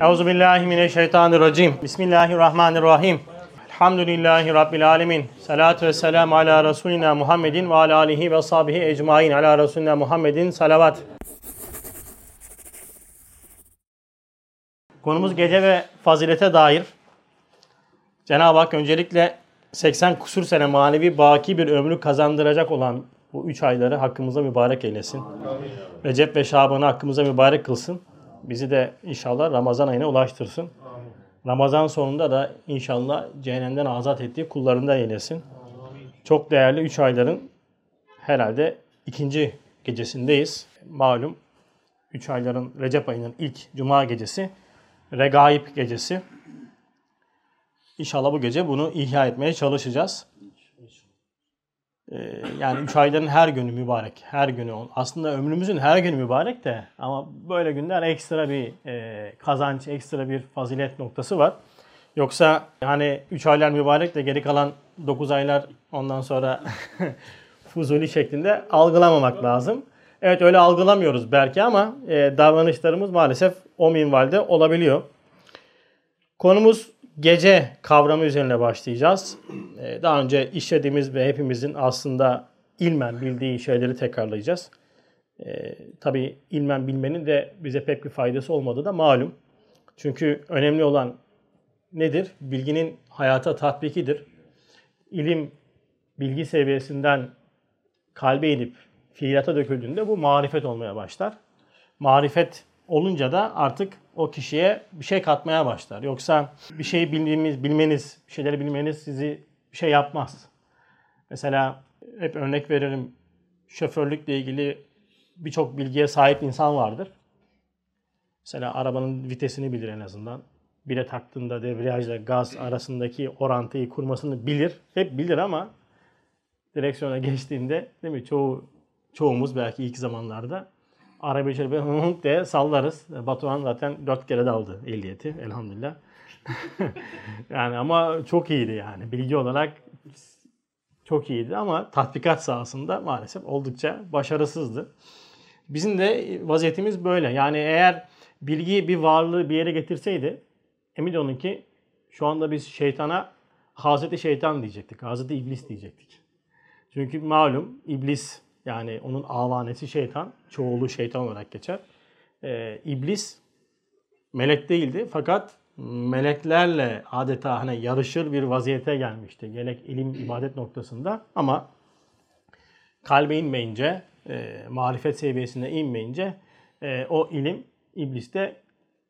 Euzu billahi mineşşeytanirracim. Bismillahirrahmanirrahim. Elhamdülillahi Rabbil alemin. Salatu ve selamu ala Resulina Muhammedin ve ala alihi ve sahbihi ecmain. Ala Resulina Muhammedin salavat. Konumuz gece ve fazilete dair. Cenab-ı Hak öncelikle 80 kusur sene manevi baki bir ömrü kazandıracak olan bu üç ayları hakkımıza mübarek eylesin. Recep ve Şaban'ı hakkımıza mübarek kılsın. Bizi de inşallah Ramazan ayına ulaştırsın. Ramazan sonunda da inşallah cehennemden azat ettiği kullarından eylesin. Çok değerli 3 ayların herhalde ikinci gecesindeyiz. Malum 3 ayların Recep ayının ilk cuma gecesi Regaib gecesi. İnşallah bu gece bunu ihya etmeye çalışacağız. Ee, yani üç ayların her günü mübarek. Her günü. Aslında ömrümüzün her günü mübarek de ama böyle günler ekstra bir e, kazanç, ekstra bir fazilet noktası var. Yoksa hani 3 aylar mübarek de geri kalan 9 aylar ondan sonra fuzuli şeklinde algılamamak lazım. Evet öyle algılamıyoruz belki ama e, davranışlarımız maalesef o minvalde olabiliyor. Konumuz gece kavramı üzerine başlayacağız. Ee, daha önce işlediğimiz ve hepimizin aslında ilmen bildiği şeyleri tekrarlayacağız. Ee, tabii ilmen bilmenin de bize pek bir faydası olmadığı da malum. Çünkü önemli olan nedir? Bilginin hayata tatbikidir. İlim bilgi seviyesinden kalbe inip fiilata döküldüğünde bu marifet olmaya başlar. Marifet olunca da artık o kişiye bir şey katmaya başlar. Yoksa bir şeyi bildiğimiz, bilmeniz, bir şeyleri bilmeniz sizi bir şey yapmaz. Mesela hep örnek veririm. Şoförlükle ilgili birçok bilgiye sahip insan vardır. Mesela arabanın vitesini bilir en azından. Bire taktığında debriyajla gaz arasındaki orantıyı kurmasını bilir. Hep bilir ama direksiyona geçtiğinde değil mi? Çoğu çoğumuz belki ilk zamanlarda arabayı şöyle hınk diye sallarız. Batuhan zaten dört kere de aldı ehliyeti elhamdülillah. yani ama çok iyiydi yani. Bilgi olarak çok iyiydi ama tatbikat sahasında maalesef oldukça başarısızdı. Bizim de vaziyetimiz böyle. Yani eğer bilgi bir varlığı bir yere getirseydi emin olun ki şu anda biz şeytana Hazreti Şeytan diyecektik. Hazreti İblis diyecektik. Çünkü malum İblis yani onun avanesi şeytan, çoğulu şeytan olarak geçer. Ee, İblis melek değildi fakat meleklerle adeta hani yarışır bir vaziyete gelmişti. Gerek ilim, ibadet noktasında ama kalbe inmeyince, e, marifet seviyesine inmeyince e, o ilim ibliste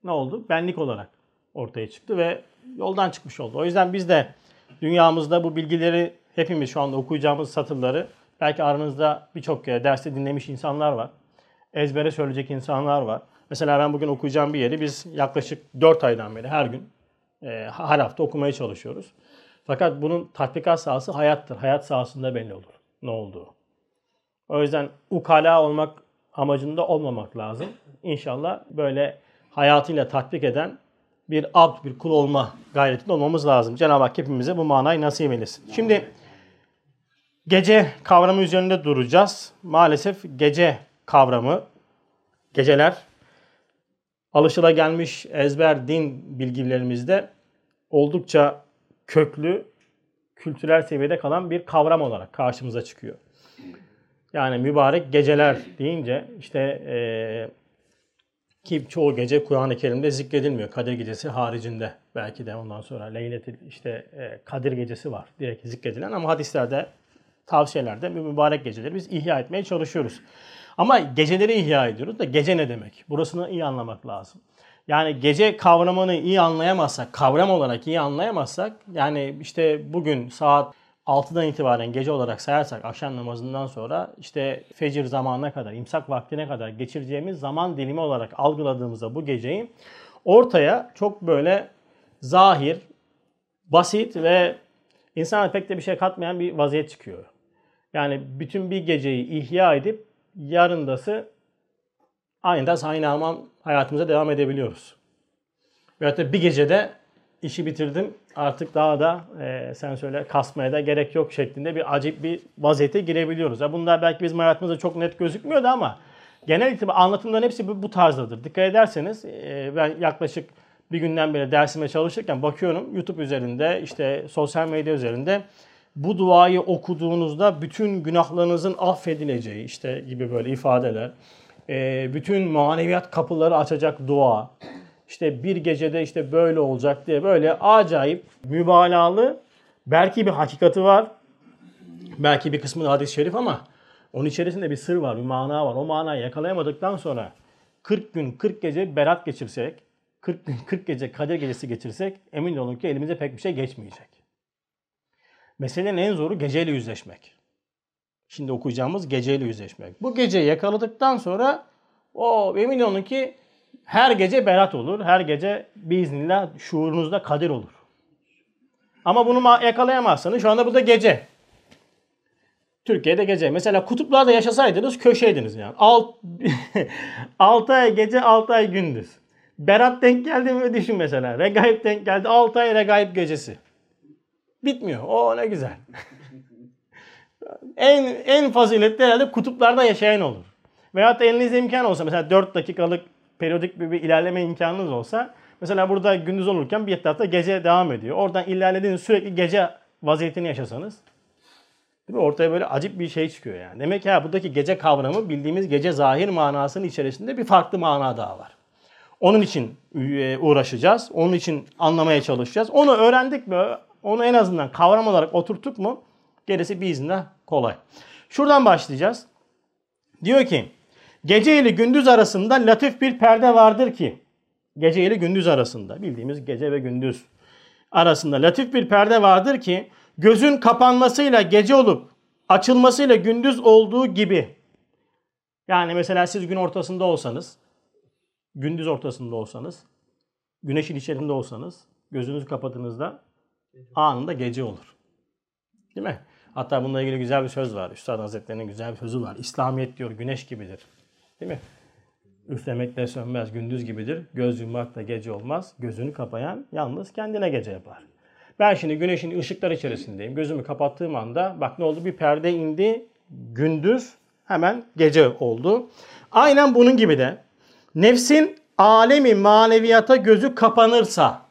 ne oldu? Benlik olarak ortaya çıktı ve yoldan çıkmış oldu. O yüzden biz de dünyamızda bu bilgileri hepimiz şu anda okuyacağımız satırları belki aranızda birçok derste dinlemiş insanlar var. Ezbere söyleyecek insanlar var. Mesela ben bugün okuyacağım bir yeri biz yaklaşık 4 aydan beri her gün e, her hafta okumaya çalışıyoruz. Fakat bunun tatbikat sahası hayattır. Hayat sahasında belli olur ne olduğu. O yüzden ukala olmak amacında olmamak lazım. İnşallah böyle hayatıyla tatbik eden bir abd, bir kul olma gayretinde olmamız lazım. Cenab-ı Hak hepimize bu manayı nasip eylesin. Şimdi gece kavramı üzerinde duracağız. Maalesef gece kavramı, geceler alışılagelmiş ezber din bilgilerimizde oldukça köklü, kültürel seviyede kalan bir kavram olarak karşımıza çıkıyor. Yani mübarek geceler deyince işte e, ki çoğu gece Kur'an-ı Kerim'de zikredilmiyor. Kadir gecesi haricinde belki de ondan sonra Leyletil işte e, Kadir gecesi var direkt zikredilen ama hadislerde tavsiyelerde bir mübarek geceleri biz ihya etmeye çalışıyoruz. Ama geceleri ihya ediyoruz da gece ne demek? Burasını iyi anlamak lazım. Yani gece kavramını iyi anlayamazsak, kavram olarak iyi anlayamazsak yani işte bugün saat 6'dan itibaren gece olarak sayarsak akşam namazından sonra işte fecir zamanına kadar, imsak vaktine kadar geçireceğimiz zaman dilimi olarak algıladığımızda bu geceyi ortaya çok böyle zahir, basit ve insana pek de bir şey katmayan bir vaziyet çıkıyor. Yani bütün bir geceyi ihya edip yarındası aniden aynı aman hayatımıza devam edebiliyoruz. Veyahut da bir gecede işi bitirdim artık daha da e, sen söyle kasmaya da gerek yok şeklinde bir acip bir vaziyete girebiliyoruz. Ya bunlar belki bizim hayatımızda çok net gözükmüyor da ama genel itibariyle anlatımların hepsi bu, bu tarzdadır. Dikkat ederseniz e, ben yaklaşık bir günden beri dersime çalışırken bakıyorum YouTube üzerinde işte sosyal medya üzerinde bu duayı okuduğunuzda bütün günahlarınızın affedileceği işte gibi böyle ifadeler. E, bütün maneviyat kapıları açacak dua. İşte bir gecede işte böyle olacak diye böyle acayip mübalağalı belki bir hakikati var. Belki bir kısmı hadis-i şerif ama onun içerisinde bir sır var, bir mana var. O manayı yakalayamadıktan sonra 40 gün, 40 gece berat geçirsek, 40 gün, 40 gece Kadir gecesi geçirsek emin olun ki elimize pek bir şey geçmeyecek. Meselenin en zoru geceyle yüzleşmek. Şimdi okuyacağımız geceyle yüzleşmek. Bu geceyi yakaladıktan sonra o emin olun ki her gece berat olur. Her gece biiznillah şuurunuzda kadir olur. Ama bunu yakalayamazsanız şu anda bu da gece. Türkiye'de gece. Mesela kutuplarda yaşasaydınız köşeydiniz yani. Alt, 6 ay gece 6 ay gündüz. Berat denk geldi mi düşün mesela. Regaib denk geldi 6 ay regaib gecesi. Bitmiyor. O ne güzel. en en faziletli herhalde kutuplarda yaşayan olur. Veyahut da elinizde imkan olsa mesela 4 dakikalık periyodik bir, bir ilerleme imkanınız olsa mesela burada gündüz olurken bir tarafta gece devam ediyor. Oradan ilerlediğiniz sürekli gece vaziyetini yaşasanız Değil mi? Ortaya böyle acip bir şey çıkıyor yani. Demek ki ha, buradaki gece kavramı bildiğimiz gece zahir manasının içerisinde bir farklı mana daha var. Onun için e, uğraşacağız. Onun için anlamaya çalışacağız. Onu öğrendik mi? Onu en azından kavram olarak oturttuk mu? Gerisi bir izinle kolay. Şuradan başlayacağız. Diyor ki gece ile gündüz arasında latif bir perde vardır ki gece ile gündüz arasında bildiğimiz gece ve gündüz arasında latif bir perde vardır ki gözün kapanmasıyla gece olup açılmasıyla gündüz olduğu gibi. Yani mesela siz gün ortasında olsanız, gündüz ortasında olsanız, güneşin içerisinde olsanız, gözünüzü kapadığınızda anında gece olur. Değil mi? Hatta bununla ilgili güzel bir söz var. Üstad Hazretleri'nin güzel bir sözü var. İslamiyet diyor güneş gibidir. Değil mi? Üflemekle sönmez, gündüz gibidir. Göz yummakla gece olmaz. Gözünü kapayan yalnız kendine gece yapar. Ben şimdi güneşin ışıklar içerisindeyim. Gözümü kapattığım anda bak ne oldu? Bir perde indi. Gündüz hemen gece oldu. Aynen bunun gibi de nefsin alemi maneviyata gözü kapanırsa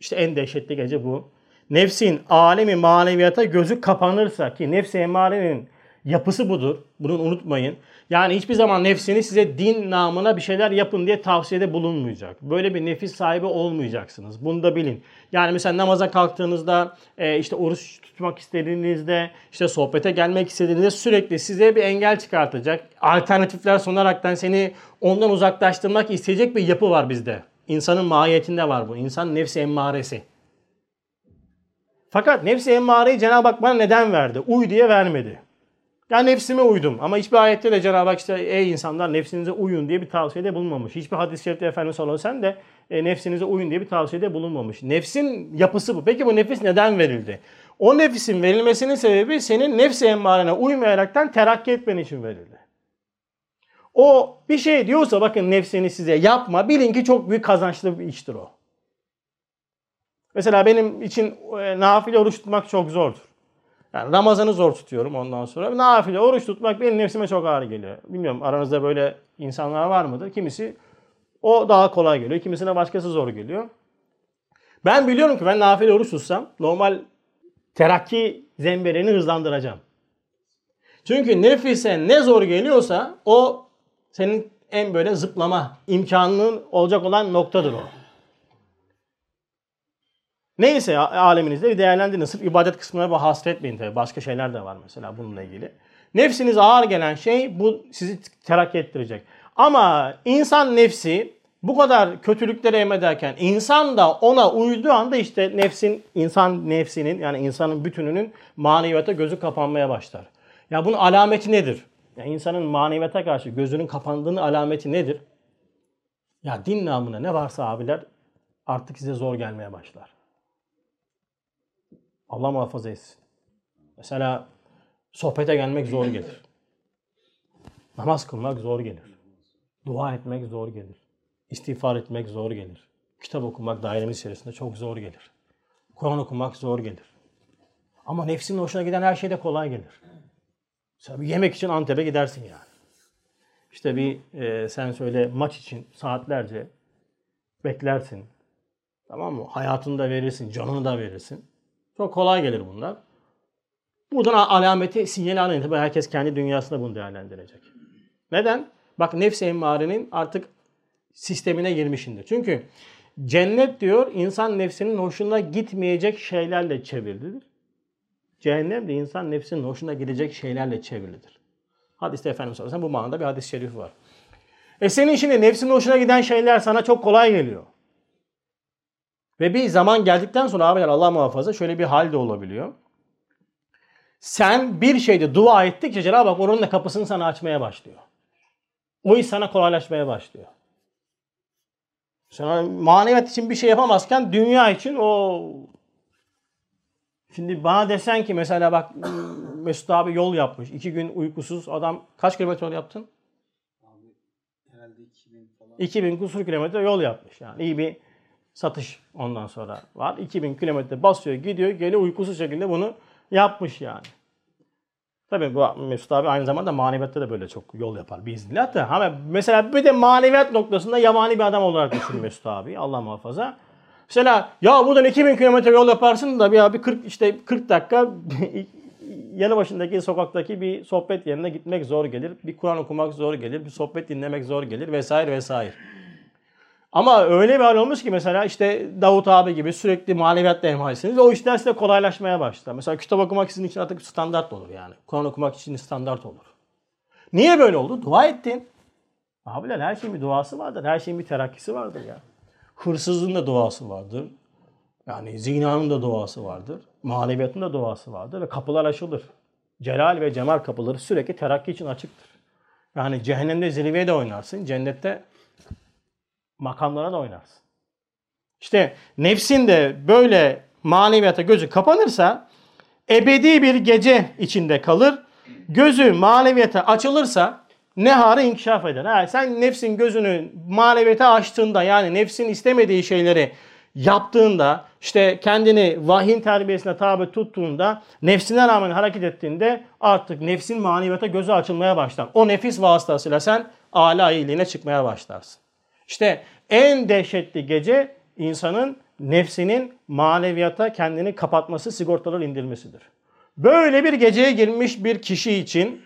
işte en dehşetli gece bu. Nefsin alemi maneviyata gözü kapanırsa ki nefsi emarenin yapısı budur. Bunu unutmayın. Yani hiçbir zaman nefsini size din namına bir şeyler yapın diye tavsiyede bulunmayacak. Böyle bir nefis sahibi olmayacaksınız. Bunu da bilin. Yani mesela namaza kalktığınızda, e, işte oruç tutmak istediğinizde, işte sohbete gelmek istediğinizde sürekli size bir engel çıkartacak. Alternatifler sunaraktan seni ondan uzaklaştırmak isteyecek bir yapı var bizde. İnsanın mahiyetinde var bu. İnsan nefsi emmaresi. Fakat nefsi emmareyi Cenab-ı Hak bana neden verdi? Uy diye vermedi. Yani nefsime uydum. Ama hiçbir ayette de Cenab-ı Hak işte ey insanlar nefsinize uyun diye bir tavsiyede bulunmamış. Hiçbir hadis-i şerifte Efendimiz sallallahu aleyhi de e, nefsinize uyun diye bir tavsiyede bulunmamış. Nefsin yapısı bu. Peki bu nefis neden verildi? O nefisin verilmesinin sebebi senin nefsi emmarene uymayaraktan terakki etmen için verildi. O bir şey diyorsa bakın nefsini size yapma bilin ki çok büyük kazançlı bir iştir o. Mesela benim için e, nafile oruç tutmak çok zordur. Yani Ramazan'ı zor tutuyorum ondan sonra. Nafile oruç tutmak benim nefsime çok ağır geliyor. Bilmiyorum aranızda böyle insanlar var mıdır? Kimisi o daha kolay geliyor. Kimisine başkası zor geliyor. Ben biliyorum ki ben nafile oruç tutsam normal terakki zemberini hızlandıracağım. Çünkü nefise ne zor geliyorsa o senin en böyle zıplama imkanının olacak olan noktadır o. Neyse aleminizde bir değerlendirin. Sırf ibadet kısmına bu hasretmeyin tabii. Başka şeyler de var mesela bununla ilgili. Nefsiniz ağır gelen şey bu sizi terakki ettirecek. Ama insan nefsi bu kadar kötülükleri emrederken insan da ona uyduğu anda işte nefsin, insan nefsinin yani insanın bütününün maneviyata gözü kapanmaya başlar. Ya bunun alameti nedir? Ya insanın maneviyata karşı gözünün kapandığının alameti nedir? Ya din namına ne varsa abiler artık size zor gelmeye başlar. Allah muhafaza etsin. Mesela sohbete gelmek zor gelir. Namaz kılmak zor gelir. Dua etmek zor gelir. İstiğfar etmek zor gelir. Kitap okumak dairemiz içerisinde çok zor gelir. Kur'an okumak zor gelir. Ama nefsinin hoşuna giden her şey de kolay gelir. Mesela bir yemek için Antep'e gidersin yani. İşte bir e, sen söyle maç için saatlerce beklersin. Tamam mı? Hayatını da verirsin, canını da verirsin. Çok kolay gelir bunlar. Buradan alameti, sinyali anlayın. Tabii herkes kendi dünyasında bunu değerlendirecek. Neden? Bak nefs emmarenin artık sistemine girmişindir. Çünkü cennet diyor insan nefsinin hoşuna gitmeyecek şeylerle çevrilidir. Cehennem de insan nefsinin hoşuna gidecek şeylerle çevrilidir. Hadiste Efendimiz sallallahu bu manada bir hadis-i şerif var. E senin şimdi nefsinin hoşuna giden şeyler sana çok kolay geliyor. Ve bir zaman geldikten sonra abiler Allah muhafaza şöyle bir hal de olabiliyor. Sen bir şeyde dua ettikçe Cenab-ı Hak onun da kapısını sana açmaya başlıyor. O iş sana kolaylaşmaya başlıyor. Sen maneviyat için bir şey yapamazken dünya için o Şimdi bana desen ki mesela bak Mesut abi yol yapmış. iki gün uykusuz adam kaç kilometre yol yaptın? Abi herhalde 2000 falan. 2000 kusur kilometre yol yapmış. Yani iyi bir satış ondan sonra var. 2000 kilometre basıyor gidiyor geliyor uykusuz şekilde bunu yapmış yani. Tabii bu Mesut abi aynı zamanda maneviyatta da böyle çok yol yapar biiznillah da. Ama mesela bir de maneviyat noktasında yabani bir adam olarak düşün Mesut abi. Allah muhafaza. Mesela ya buradan 2000 kilometre yol yaparsın da bir abi 40 işte 40 dakika yanı başındaki sokaktaki bir sohbet yerine gitmek zor gelir. Bir Kur'an okumak zor gelir. Bir sohbet dinlemek zor gelir vesaire vesaire. Ama öyle bir hal olmuş ki mesela işte Davut abi gibi sürekli maneviyatla emhalsiniz. O işler size kolaylaşmaya başlar. Mesela kitap okumak sizin için artık standart olur yani. Kur'an okumak için standart olur. Niye böyle oldu? Dua ettin. Abiler her şeyin bir duası vardır. Her şeyin bir terakkisi vardır ya. Hırsızlığın da duası vardır. Yani zinanın da duası vardır. Maneviyatın da duası vardır. Ve kapılar açılır. Celal ve cemal kapıları sürekli terakki için açıktır. Yani cehennemde zirveye de oynarsın. Cennette makamlara da oynarsın. İşte nefsin de böyle maneviyata gözü kapanırsa ebedi bir gece içinde kalır. Gözü maneviyata açılırsa neharı inkişaf eder. Ha, sen nefsin gözünü maneviyata açtığında yani nefsin istemediği şeyleri yaptığında işte kendini vahyin terbiyesine tabi tuttuğunda nefsine rağmen hareket ettiğinde artık nefsin maneviyata gözü açılmaya başlar. O nefis vasıtasıyla sen âlâ iyiliğine çıkmaya başlarsın. İşte en dehşetli gece insanın nefsinin maneviyata kendini kapatması, sigortalar indirmesidir. Böyle bir geceye girmiş bir kişi için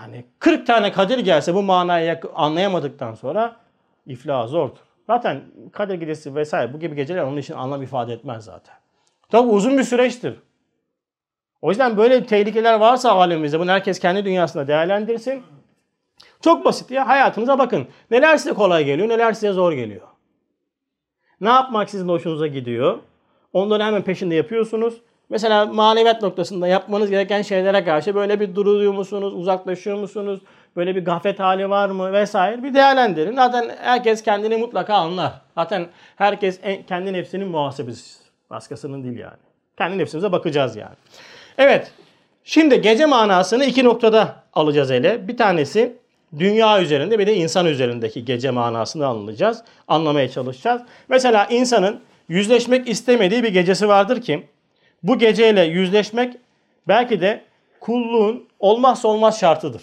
yani 40 tane Kadir gelse bu manayı anlayamadıktan sonra iflah zordur. Zaten Kadir gecesi vesaire bu gibi geceler onun için anlam ifade etmez zaten. Tabi uzun bir süreçtir. O yüzden böyle tehlikeler varsa alemimizde bunu herkes kendi dünyasında değerlendirsin. Çok basit ya. Hayatınıza bakın. Neler size kolay geliyor, neler size zor geliyor. Ne yapmak sizin hoşunuza gidiyor? Onları hemen peşinde yapıyorsunuz. Mesela maneviyat noktasında yapmanız gereken şeylere karşı böyle bir duruyor musunuz, uzaklaşıyor musunuz? Böyle bir gaflet hali var mı vesaire bir değerlendirin. Zaten herkes kendini mutlaka anlar. Zaten herkes kendi nefsinin muhasebesi. Başkasının değil yani. Kendi nefsimize bakacağız yani. Evet. Şimdi gece manasını iki noktada alacağız ele. Bir tanesi dünya üzerinde bir de insan üzerindeki gece manasını anlayacağız. Anlamaya çalışacağız. Mesela insanın yüzleşmek istemediği bir gecesi vardır ki bu geceyle yüzleşmek belki de kulluğun olmazsa olmaz şartıdır.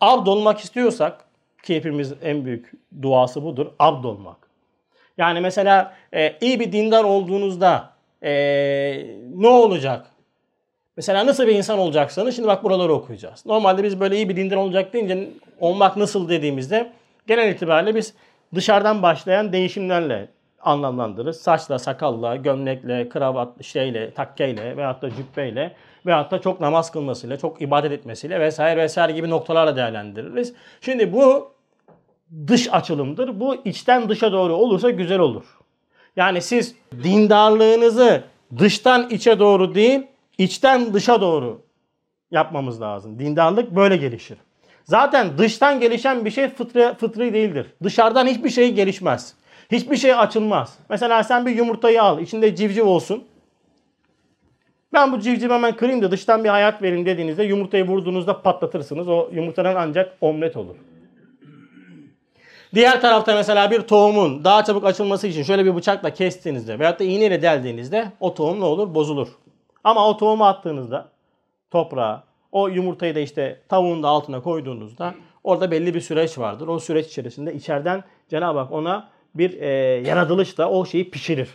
Abd olmak istiyorsak ki hepimiz en büyük duası budur. Abd olmak. Yani mesela e, iyi bir dindar olduğunuzda e, ne olacak? Mesela nasıl bir insan olacaksanız şimdi bak buraları okuyacağız. Normalde biz böyle iyi bir dindar olacak deyince olmak nasıl dediğimizde genel itibariyle biz dışarıdan başlayan değişimlerle anlamlandırırız. Saçla, sakalla, gömlekle, kravat, şeyle, takkeyle veyahut da cübbeyle veyahut da çok namaz kılmasıyla, çok ibadet etmesiyle vesaire vesaire gibi noktalarla değerlendiririz. Şimdi bu dış açılımdır. Bu içten dışa doğru olursa güzel olur. Yani siz dindarlığınızı dıştan içe doğru değil, içten dışa doğru yapmamız lazım. Dindarlık böyle gelişir. Zaten dıştan gelişen bir şey fıtri, fıtri değildir. Dışarıdan hiçbir şey gelişmez. Hiçbir şey açılmaz. Mesela sen bir yumurtayı al. içinde civciv olsun. Ben bu civcivi hemen kırayım da dıştan bir hayat verin dediğinizde yumurtayı vurduğunuzda patlatırsınız. O yumurtadan ancak omlet olur. Diğer tarafta mesela bir tohumun daha çabuk açılması için şöyle bir bıçakla kestiğinizde veyahut da iğneyle deldiğinizde o tohum ne olur? Bozulur. Ama o tohumu attığınızda toprağa o yumurtayı da işte tavuğun da altına koyduğunuzda orada belli bir süreç vardır. O süreç içerisinde içeriden Cenab-ı Hak ona bir e, yaratılışla o şeyi pişirir.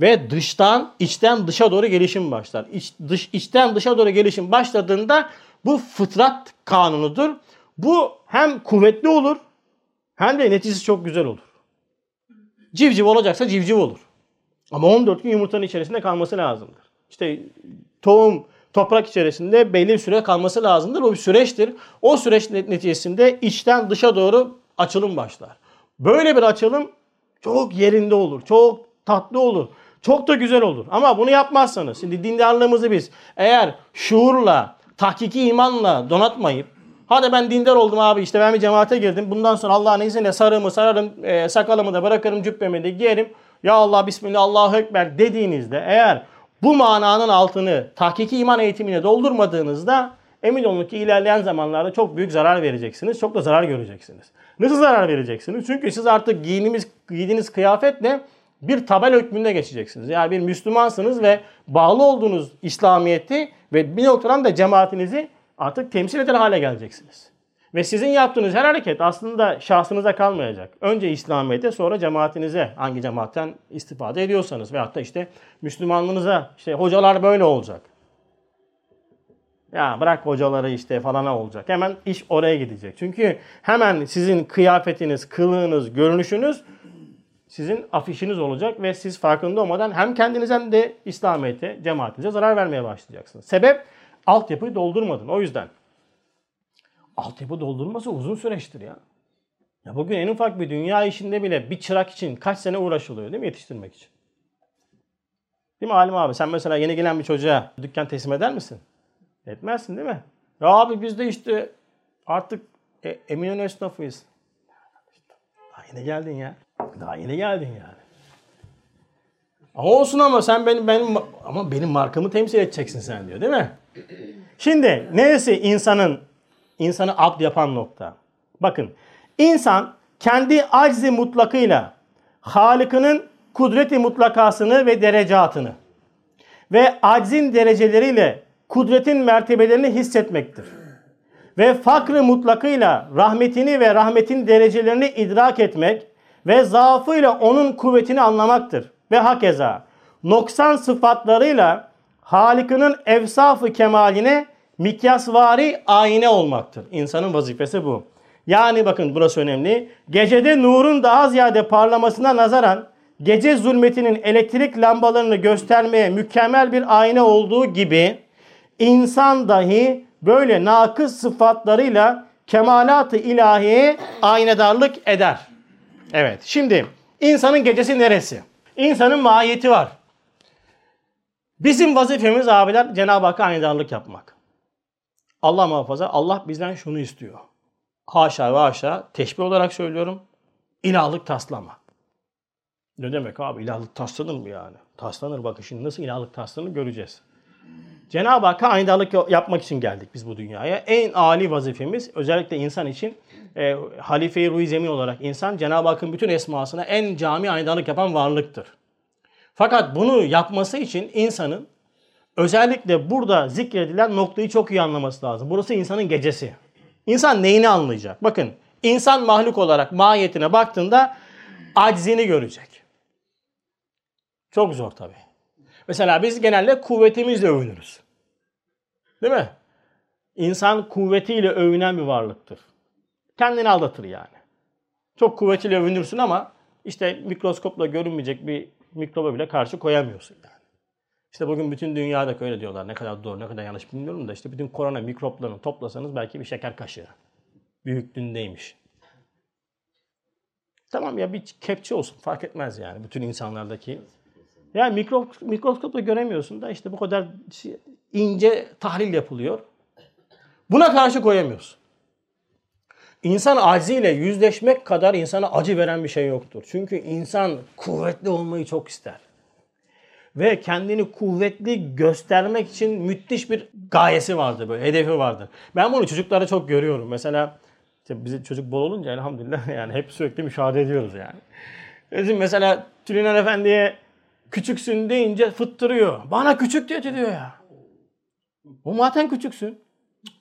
Ve dıştan içten dışa doğru gelişim başlar. İç, dış, içten dışa doğru gelişim başladığında bu fıtrat kanunudur. Bu hem kuvvetli olur hem de neticesi çok güzel olur. Civciv olacaksa civciv olur. Ama 14 gün yumurtanın içerisinde kalması lazımdır. İşte tohum toprak içerisinde belli bir süre kalması lazımdır. O bir süreçtir. O süreç neticesinde içten dışa doğru açılım başlar. Böyle bir açılım çok yerinde olur. Çok tatlı olur. Çok da güzel olur. Ama bunu yapmazsanız, şimdi dindarlığımızı biz eğer şuurla, tahkiki imanla donatmayıp, hadi ben dindar oldum abi işte ben bir cemaate girdim. Bundan sonra Allah'ın izniyle sarığımı sararım, e, sakalımı da bırakırım, cübbemi de giyerim. Ya Allah Bismillah Allahu Ekber dediğinizde eğer bu mananın altını tahkiki iman eğitimine doldurmadığınızda emin olun ki ilerleyen zamanlarda çok büyük zarar vereceksiniz. Çok da zarar göreceksiniz. Nasıl zarar vereceksiniz? Çünkü siz artık giyinimiz, giydiğiniz kıyafetle bir tabel hükmünde geçeceksiniz. Yani bir Müslümansınız ve bağlı olduğunuz İslamiyet'i ve bir noktadan da cemaatinizi artık temsil eden hale geleceksiniz. Ve sizin yaptığınız her hareket aslında şahsınıza kalmayacak. Önce İslamiyet'e sonra cemaatinize hangi cemaatten istifade ediyorsanız veyahut da işte Müslümanlığınıza işte hocalar böyle olacak. Ya bırak hocaları işte falana olacak. Hemen iş oraya gidecek. Çünkü hemen sizin kıyafetiniz, kılığınız, görünüşünüz sizin afişiniz olacak ve siz farkında olmadan hem kendinize hem de İslamiyet'e, cemaatinize zarar vermeye başlayacaksınız. Sebep altyapıyı doldurmadın. O yüzden. Altyapı doldurması uzun süreçtir ya. Ya bugün en ufak bir dünya işinde bile bir çırak için kaç sene uğraşılıyor değil mi yetiştirmek için? Değil mi Halim abi? Sen mesela yeni gelen bir çocuğa dükkan teslim eder misin? Etmezsin değil mi? Ya abi biz de işte artık e, Eminönü esnafıyız. Daha yeni geldin ya. Daha yeni geldin yani. Ama olsun ama sen benim benim ama benim markamı temsil edeceksin sen diyor değil mi? Şimdi neresi insanın insanı abd yapan nokta? Bakın insan kendi aczi mutlakıyla Halık'ının kudreti mutlakasını ve derecatını ve aczin dereceleriyle kudretin mertebelerini hissetmektir. Ve fakrı mutlakıyla rahmetini ve rahmetin derecelerini idrak etmek ve zaafıyla onun kuvvetini anlamaktır. Ve hakeza noksan sıfatlarıyla Halik'inin evsafı kemaline mikyasvari ayine olmaktır. İnsanın vazifesi bu. Yani bakın burası önemli. Gecede nurun daha ziyade parlamasına nazaran gece zulmetinin elektrik lambalarını göstermeye mükemmel bir ayna olduğu gibi insan dahi böyle nakıs sıfatlarıyla kemalat-ı ilahiye aynedarlık eder. Evet şimdi insanın gecesi neresi? İnsanın mahiyeti var. Bizim vazifemiz abiler Cenab-ı Hakk'a aynedarlık yapmak. Allah muhafaza Allah bizden şunu istiyor. Haşa ve haşa teşbih olarak söylüyorum. İlahlık taslama. Ne demek abi ilahlık taslanır mı yani? Taslanır bakın şimdi nasıl ilahlık taslanır göreceğiz. Cenab-ı Hakk'a aynadarlık yapmak için geldik biz bu dünyaya. En âli vazifemiz özellikle insan için e, halife-i ruh zemin olarak insan Cenab-ı Hakk'ın bütün esmasına en cami aynadarlık yapan varlıktır. Fakat bunu yapması için insanın özellikle burada zikredilen noktayı çok iyi anlaması lazım. Burası insanın gecesi. İnsan neyini anlayacak? Bakın insan mahluk olarak mahiyetine baktığında aczini görecek. Çok zor tabii. Mesela biz genelde kuvvetimizle övünürüz. Değil mi? İnsan kuvvetiyle övünen bir varlıktır. Kendini aldatır yani. Çok kuvvetiyle övünürsün ama işte mikroskopla görünmeyecek bir mikroba bile karşı koyamıyorsun yani. İşte bugün bütün dünyada öyle diyorlar. Ne kadar doğru ne kadar yanlış bilmiyorum da işte bütün korona mikroplarını toplasanız belki bir şeker kaşığı büyüklüğündeymiş. Tamam ya bir kepçe olsun fark etmez yani bütün insanlardaki yani mikro, mikroskopla göremiyorsun da işte bu kadar ince tahlil yapılıyor. Buna karşı koyamıyorsun. İnsan acziyle yüzleşmek kadar insana acı veren bir şey yoktur. Çünkü insan kuvvetli olmayı çok ister. Ve kendini kuvvetli göstermek için müthiş bir gayesi vardır böyle, hedefi vardır. Ben bunu çocuklara çok görüyorum. Mesela işte bize çocuk bol olunca elhamdülillah yani hep sürekli müşahede ediyoruz yani. Bizim mesela Tülin Efendi'ye Küçüksün deyince fıttırıyor. Bana küçük diyor diyor ya. O zaten küçüksün.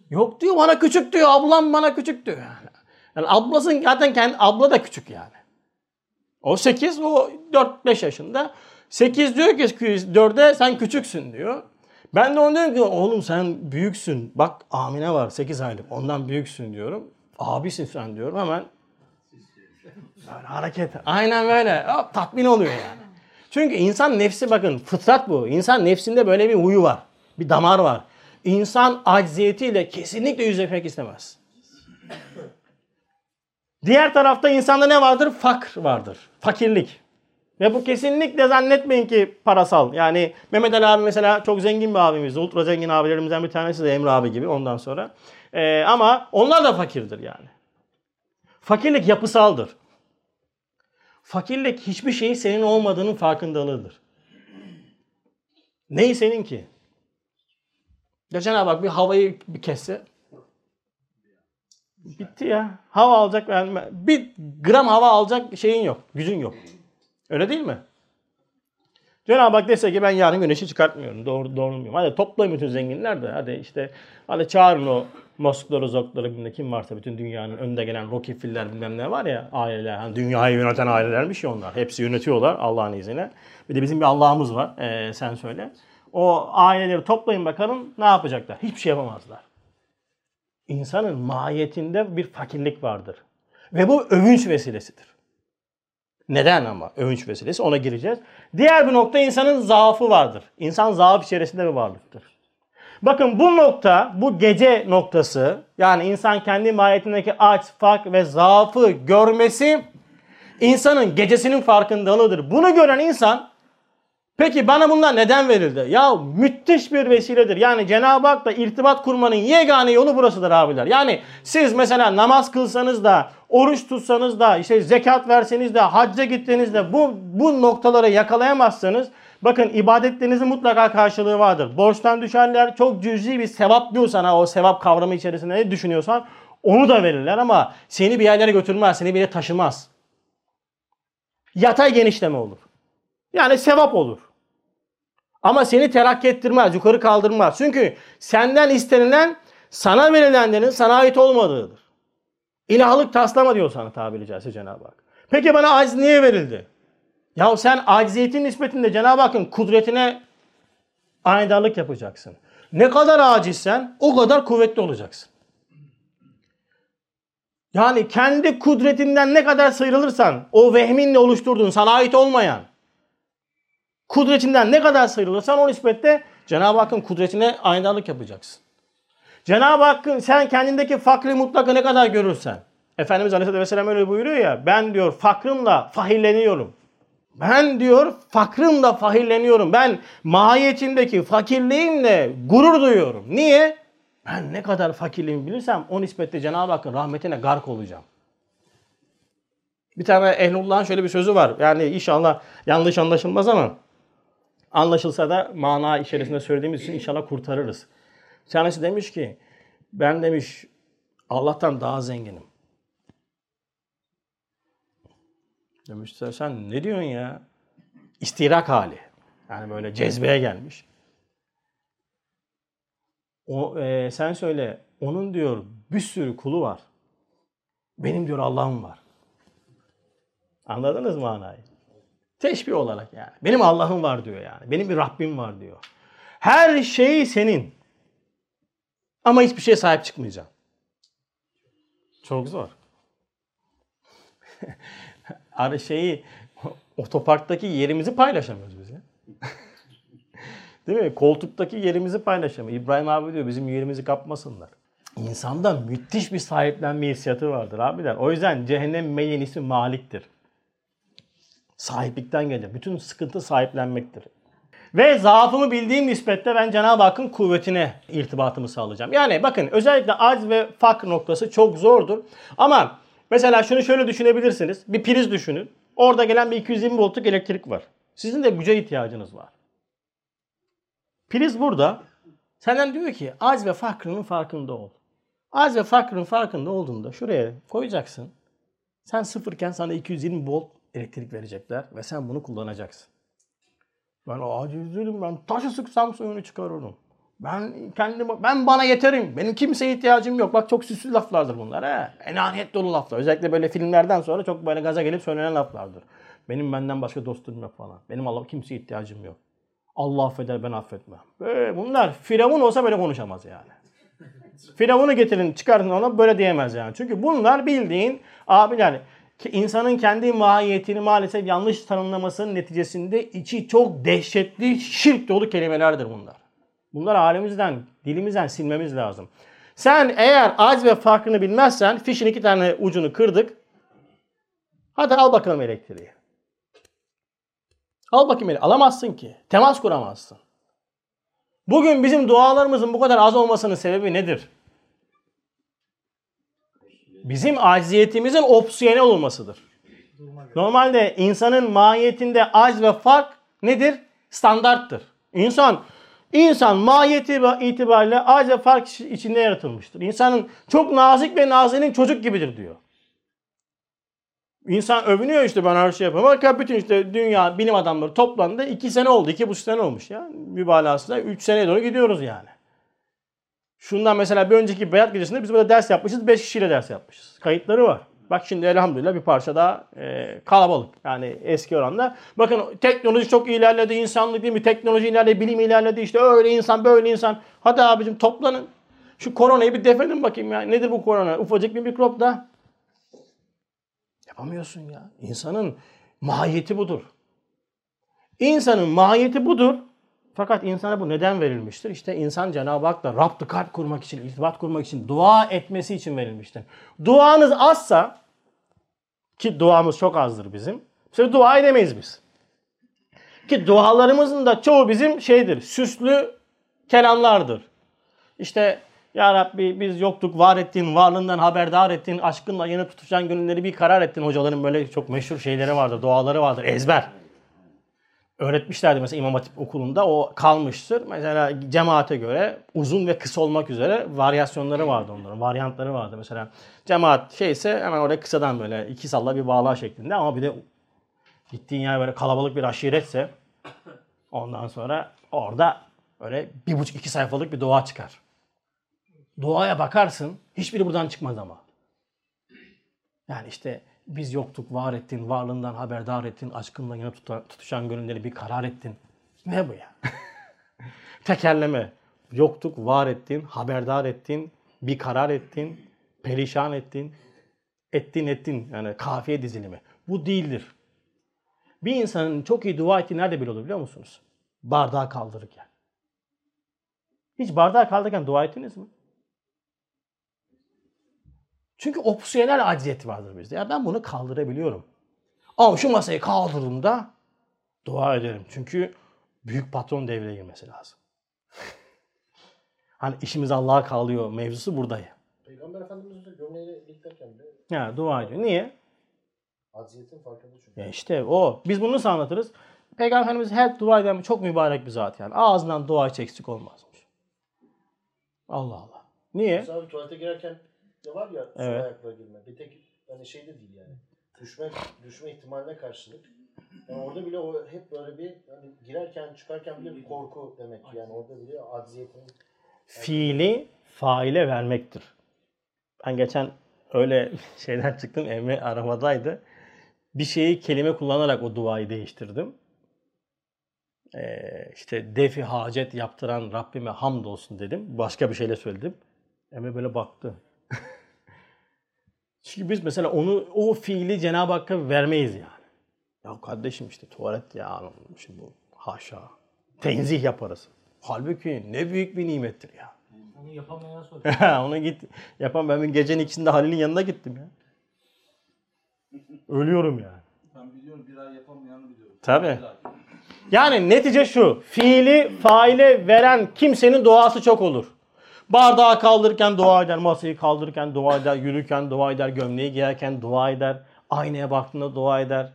Yok diyor bana küçük diyor. Ablam bana küçük diyor yani. Yani ablasın zaten kendi abla da küçük yani. O 8, o 4-5 yaşında. 8 diyor ki 4'e sen küçüksün diyor. Ben de ona diyorum ki oğlum sen büyüksün. Bak Amine var 8 aylık. Ondan büyüksün diyorum. Abisin sen diyorum hemen. Böyle hareket. Aynen böyle. Hop, tatmin oluyor yani. Çünkü insan nefsi bakın fıtrat bu. İnsan nefsinde böyle bir huyu var. Bir damar var. İnsan acziyetiyle kesinlikle yüzleşmek istemez. Diğer tarafta insanda ne vardır? Fakr vardır. Fakirlik. Ve bu kesinlikle zannetmeyin ki parasal. Yani Mehmet Ali abi mesela çok zengin bir abimiz. Ultra zengin abilerimizden bir tanesi de Emre abi gibi ondan sonra. Ee, ama onlar da fakirdir yani. Fakirlik yapısaldır. Fakirlik hiçbir şeyin senin olmadığının farkındalığıdır. Neyi senin ki? Ya Cenab-ı Hak bir havayı bir kesse bitti ya. Hava alacak yani bir gram hava alacak şeyin yok, gücün yok. Öyle değil mi? Cenab-ı Hak dese ki ben yarın güneşi çıkartmıyorum. Doğru, doğrulmuyorum. Hadi toplayın bütün zenginler de. Hadi işte hadi çağırın o Moskları, Zokları bilmem kim varsa bütün dünyanın önde gelen Rockefeller bilmem ne var ya aileler. Hani dünyayı yöneten ailelermiş ya onlar. Hepsi yönetiyorlar Allah'ın izniyle. Bir de bizim bir Allah'ımız var. Ee, sen söyle. O aileleri toplayın bakalım ne yapacaklar? Hiçbir şey yapamazlar. İnsanın mahiyetinde bir fakirlik vardır. Ve bu övünç vesilesidir. Neden ama övünç vesilesi ona gireceğiz. Diğer bir nokta insanın zaafı vardır. İnsan zaaf içerisinde bir varlıktır. Bakın bu nokta, bu gece noktası yani insan kendi mahiyetindeki aç, fark ve zaafı görmesi insanın gecesinin farkındalığıdır. Bunu gören insan Peki bana bunlar neden verildi? Ya müthiş bir vesiledir. Yani Cenab-ı Hak'la irtibat kurmanın yegane yolu burasıdır abiler. Yani siz mesela namaz kılsanız da, oruç tutsanız da, işte zekat verseniz de, hacca gittiğinizde de bu, bu noktaları yakalayamazsanız bakın ibadetlerinizin mutlaka karşılığı vardır. Borçtan düşenler çok cüzi bir sevap diyor sana o sevap kavramı içerisinde ne düşünüyorsan onu da verirler ama seni bir yerlere götürmez, seni bir yere taşımaz. Yatay genişleme olur. Yani sevap olur. Ama seni terakki ettirmez, yukarı kaldırmaz. Çünkü senden istenilen sana verilenlerin sana ait olmadığıdır. İlahlık taslama diyor sana tabiri caizse Cenab-ı Hak. Peki bana aciz niye verildi? Ya sen acziyetin nispetinde Cenab-ı Hakk'ın kudretine aydarlık yapacaksın. Ne kadar acizsen o kadar kuvvetli olacaksın. Yani kendi kudretinden ne kadar sıyrılırsan o vehminle oluşturduğun sana ait olmayan Kudretinden ne kadar sıyrılırsan o nispette Cenab-ı Hakk'ın kudretine aynalık yapacaksın. Cenab-ı Hakk'ın sen kendindeki fakri mutlaka ne kadar görürsen. Efendimiz Aleyhisselatü Vesselam öyle buyuruyor ya ben diyor fakrımla fahilleniyorum. Ben diyor fakrımla fahilleniyorum. Ben mahiyetindeki fakirliğimle gurur duyuyorum. Niye? Ben ne kadar fakirliğimi bilirsem o nispette Cenab-ı Hakk'ın rahmetine gark olacağım. Bir tane Ehlullah'ın şöyle bir sözü var. Yani inşallah yanlış anlaşılmaz ama Anlaşılsa da mana içerisinde söylediğimiz için inşallah kurtarırız. Bir tanesi demiş ki ben demiş Allah'tan daha zenginim. Demiş sen ne diyorsun ya? İstirak hali. Yani böyle cezbeye gelmiş. O, e, sen söyle onun diyor bir sürü kulu var. Benim diyor Allah'ım var. Anladınız manayı? Teşbih olarak yani. Benim Allah'ım var diyor yani. Benim bir Rabbim var diyor. Her şey senin. Ama hiçbir şeye sahip çıkmayacaksın. Çok zor. Arı şeyi otoparktaki yerimizi paylaşamıyoruz biz ya. Değil mi? Koltuktaki yerimizi paylaşamıyoruz. İbrahim abi diyor bizim yerimizi kapmasınlar. İnsanda müthiş bir sahiplenme hissiyatı vardır abiler. O yüzden cehennem meleğin ismi Malik'tir. Sahiplikten gelir. Bütün sıkıntı sahiplenmektir. Ve zaafımı bildiğim nispette ben Cenab-ı Hakk'ın kuvvetine irtibatımı sağlayacağım. Yani bakın özellikle acz ve fakr noktası çok zordur. Ama mesela şunu şöyle düşünebilirsiniz. Bir priz düşünün. Orada gelen bir 220 voltluk elektrik var. Sizin de güce ihtiyacınız var. Priz burada. Senden diyor ki acz ve fakrının farkında ol. Acz ve fakrın farkında olduğunda şuraya koyacaksın. Sen sıfırken sana 220 volt elektrik verecekler ve sen bunu kullanacaksın. Ben aciz değilim ben taşı sıksam suyunu çıkarırım. Ben kendime, ben bana yeterim. Benim kimseye ihtiyacım yok. Bak çok süslü laflardır bunlar. He. Enaniyet dolu laflar. Özellikle böyle filmlerden sonra çok böyle gaza gelip söylenen laflardır. Benim benden başka dostum yok falan. Benim Allah kimseye ihtiyacım yok. Allah affeder ben affetmem. Böyle bunlar Firavun olsa böyle konuşamaz yani. Firavun'u getirin çıkarın ona böyle diyemez yani. Çünkü bunlar bildiğin abiler ki insanın kendi mahiyetini maalesef yanlış tanımlamasının neticesinde içi çok dehşetli şirk dolu kelimelerdir bunlar. Bunlar alemimizden, dilimizden silmemiz lazım. Sen eğer az ve farkını bilmezsen fişin iki tane ucunu kırdık. Hadi al bakalım elektriği. Al bakayım elektriği. Alamazsın ki. Temas kuramazsın. Bugün bizim dualarımızın bu kadar az olmasının sebebi nedir? Bizim acziyetimizin opsiyonel olmasıdır. Normalde insanın mahiyetinde acz ve fark nedir? Standarttır. İnsan insan mahiyeti itibariyle acz ve fark içinde yaratılmıştır. İnsanın çok nazik ve nazinin çocuk gibidir diyor. İnsan övünüyor işte ben her şey yapıyorum. Fakat bütün işte dünya bilim adamları toplandı. iki sene oldu. iki buçuk sene olmuş ya. Mübalağasıyla üç seneye doğru gidiyoruz yani. Şundan mesela bir önceki Beyat Gecesi'nde biz burada ders yapmışız. Beş kişiyle ders yapmışız. Kayıtları var. Bak şimdi elhamdülillah bir parça daha e, kalabalık. Yani eski oranda. Bakın teknoloji çok ilerledi. insanlık değil mi? Teknoloji ilerledi, bilim ilerledi. İşte öyle insan, böyle insan. Hadi abicim toplanın. Şu koronayı bir defedin bakayım ya. Nedir bu korona? Ufacık bir mikrop da. Yapamıyorsun ya. İnsanın mahiyeti budur. İnsanın mahiyeti budur. Fakat insana bu neden verilmiştir? İşte insan Cenab-ı Hak'la Rab'dı kalp kurmak için, irtibat kurmak için, dua etmesi için verilmiştir. Duanız azsa, ki duamız çok azdır bizim, işte dua edemeyiz biz. Ki dualarımızın da çoğu bizim şeydir, süslü kelamlardır. İşte ya Rabbi biz yoktuk, var ettin, varlığından haberdar ettin, aşkınla yanıp tutuşan gönülleri bir karar ettin. Hocaların böyle çok meşhur şeyleri vardır, duaları vardır, ezber öğretmişlerdi mesela İmam Hatip okulunda o kalmıştır. Mesela cemaate göre uzun ve kısa olmak üzere varyasyonları vardı onların. Varyantları vardı. Mesela cemaat şeyse hemen oraya kısadan böyle iki salla bir bağla şeklinde ama bir de gittiğin yer böyle kalabalık bir aşiretse ondan sonra orada böyle bir buçuk iki sayfalık bir dua çıkar. Duaya bakarsın hiçbiri buradan çıkmaz ama. Yani işte biz yoktuk, var ettin, varlığından haberdar ettin, aşkınla yine tutuşan gönülleri bir karar ettin. Ne bu ya? Tekerleme. Yoktuk, var ettin, haberdar ettin, bir karar ettin, perişan ettin, ettin ettin. Yani kafiye dizilimi. Bu değildir. Bir insanın çok iyi dua ettiği nerede bile olur biliyor musunuz? Bardağı kaldırırken. Hiç bardağı kaldırırken dua ettiniz mi? Çünkü opsiyonel acziyet vardır bizde. Ya ben bunu kaldırabiliyorum. Ama şu masayı kaldırdığımda dua ederim. Çünkü büyük patron devreye girmesi lazım. hani işimiz Allah'a kalıyor mevzusu burada ya. Peygamber Efendimiz de gömleğiyle diklerken de Ya dua ediyor. Niye? aziyetin farkında çünkü. Ya işte o. Biz bunu nasıl anlatırız? Peygamber Efendimiz hep dua eden çok mübarek bir zat yani. Ağzından dua hiç eksik olmazmış. Allah Allah. Niye? Mesela abi tuvalete girerken de var ya Evet. ayakla girme. Bir tek hani şey de değil yani. Düşme, düşme ihtimaline karşılık. Yani orada bile o hep böyle bir hani girerken çıkarken bile bir korku demek ki. Yani orada bile acziyetin fiili faile vermektir. Ben geçen öyle şeyden çıktım. Emre arabadaydı. Bir şeyi kelime kullanarak o duayı değiştirdim. Ee, işte defi hacet yaptıran Rabbime hamdolsun dedim. Başka bir şeyle söyledim. Emre böyle baktı. Çünkü biz mesela onu o fiili Cenab-ı Hakk'a vermeyiz yani. Ya kardeşim işte tuvalet ya. Şimdi bu haşa. Tenzih yaparız. Halbuki ne büyük bir nimettir ya. Onu yapamayan sor. Ona git. Yapan ben bir gecenin ikisinde Halil'in yanına gittim ya. Ölüyorum yani. Ben biliyorum bir ay yapamayanı biliyorum. Tabii. Yani netice şu. Fiili faile veren kimsenin duası çok olur. Bardağı kaldırırken dua eder, masayı kaldırırken dua eder, yürürken dua eder, gömleği giyerken dua eder, aynaya baktığında dua eder.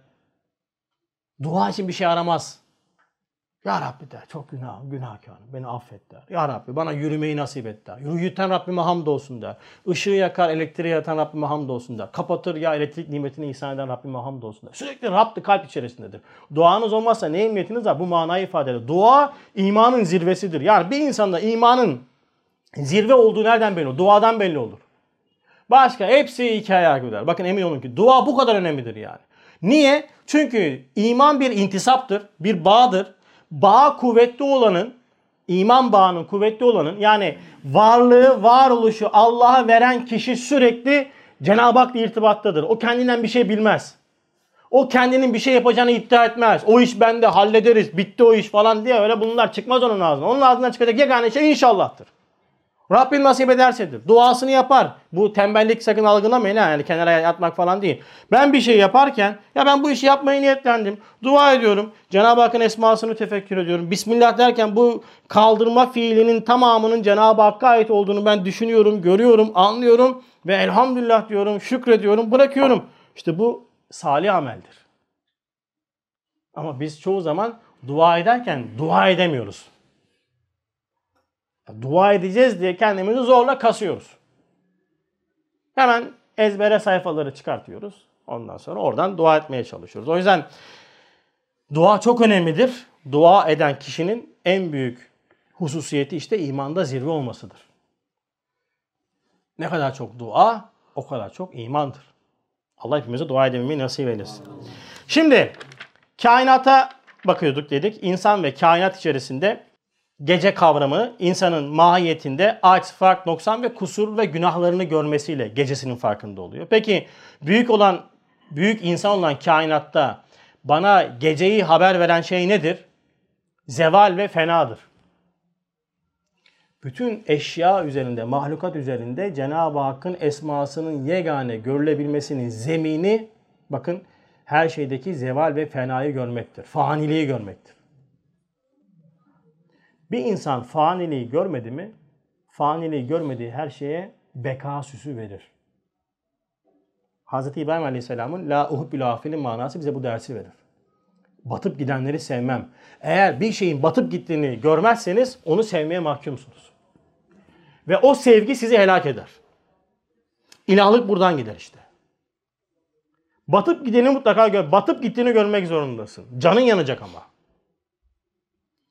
Dua için bir şey aramaz. Ya Rabbi der, çok günah, günahkarım, beni affet der. Ya Rabbi bana yürümeyi nasip et der. Yürüten Rabbime hamdolsun der. Işığı yakar, elektriği yaratan Rabbime hamdolsun der. Kapatır ya elektrik nimetini ihsan eden Rabbime hamdolsun der. Sürekli Rab'dı kalp içerisindedir. Duanız olmazsa ne niyetiniz var? Bu manayı ifade eder. Dua imanın zirvesidir. Yani bir insanda imanın zirve olduğu nereden belli olur? Duadan belli olur. Başka hepsi hikaye gider. Bakın emin olun ki dua bu kadar önemlidir yani. Niye? Çünkü iman bir intisaptır, bir bağdır. Bağ kuvvetli olanın, iman bağının kuvvetli olanın yani varlığı, varoluşu Allah'a veren kişi sürekli Cenab-ı Hak'la irtibattadır. O kendinden bir şey bilmez. O kendinin bir şey yapacağını iddia etmez. O iş bende hallederiz, bitti o iş falan diye öyle bunlar çıkmaz onun ağzından. Onun ağzından çıkacak yegane şey inşallah'tır. Rabbim nasip edersedir. Duasını yapar. Bu tembellik sakın algılamayın ha. Yani kenara yatmak falan değil. Ben bir şey yaparken ya ben bu işi yapmaya niyetlendim. Dua ediyorum. Cenab-ı Hakk'ın esmasını tefekkür ediyorum. Bismillah derken bu kaldırma fiilinin tamamının Cenab-ı Hakk'a ait olduğunu ben düşünüyorum, görüyorum, anlıyorum. Ve elhamdülillah diyorum, şükrediyorum, bırakıyorum. İşte bu salih ameldir. Ama biz çoğu zaman dua ederken dua edemiyoruz. Dua edeceğiz diye kendimizi zorla kasıyoruz. Hemen ezbere sayfaları çıkartıyoruz. Ondan sonra oradan dua etmeye çalışıyoruz. O yüzden dua çok önemlidir. Dua eden kişinin en büyük hususiyeti işte imanda zirve olmasıdır. Ne kadar çok dua, o kadar çok imandır. Allah hepimize dua edemeyi nasip eylesin. Şimdi kainata bakıyorduk dedik. İnsan ve kainat içerisinde gece kavramı insanın mahiyetinde aç, fark, noksan ve kusur ve günahlarını görmesiyle gecesinin farkında oluyor. Peki büyük olan, büyük insan olan kainatta bana geceyi haber veren şey nedir? Zeval ve fenadır. Bütün eşya üzerinde, mahlukat üzerinde Cenab-ı Hakk'ın esmasının yegane görülebilmesinin zemini bakın her şeydeki zeval ve fenayı görmektir. Faniliği görmektir. Bir insan faniliği görmedi mi, faniliği görmediği her şeye beka süsü verir. Hz. İbrahim Aleyhisselam'ın la uhubbil afilin manası bize bu dersi verir. Batıp gidenleri sevmem. Eğer bir şeyin batıp gittiğini görmezseniz onu sevmeye mahkumsunuz. Ve o sevgi sizi helak eder. İlahlık buradan gider işte. Batıp gideni mutlaka gör. Batıp gittiğini görmek zorundasın. Canın yanacak ama.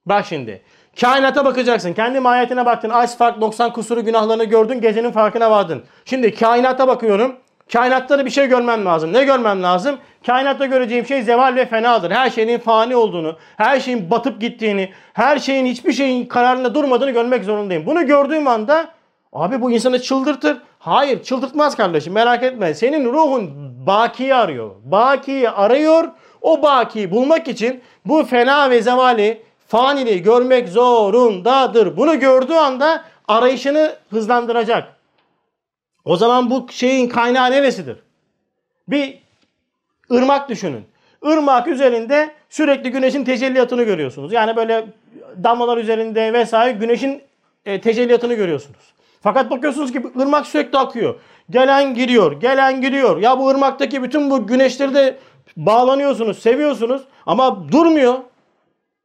Bak şimdi. Kainata bakacaksın. Kendi mahiyetine baktın. Aç fark 90 kusuru günahlarını gördün. Gecenin farkına vardın. Şimdi kainata bakıyorum. Kainatta da bir şey görmem lazım. Ne görmem lazım? Kainatta göreceğim şey zeval ve fenadır. Her şeyin fani olduğunu, her şeyin batıp gittiğini, her şeyin hiçbir şeyin kararında durmadığını görmek zorundayım. Bunu gördüğüm anda abi bu insanı çıldırtır. Hayır çıldırtmaz kardeşim merak etme. Senin ruhun bakiyi arıyor. Bakiyi arıyor. O bakiyi bulmak için bu fena ve zevali faniliği görmek zorundadır. Bunu gördüğü anda arayışını hızlandıracak. O zaman bu şeyin kaynağı neresidir? Bir ırmak düşünün. Irmak üzerinde sürekli güneşin tecelliyatını görüyorsunuz. Yani böyle damlalar üzerinde vesaire güneşin e, tecelliyatını görüyorsunuz. Fakat bakıyorsunuz ki ırmak sürekli akıyor. Gelen giriyor, gelen giriyor. Ya bu ırmaktaki bütün bu güneşleri de bağlanıyorsunuz, seviyorsunuz ama durmuyor.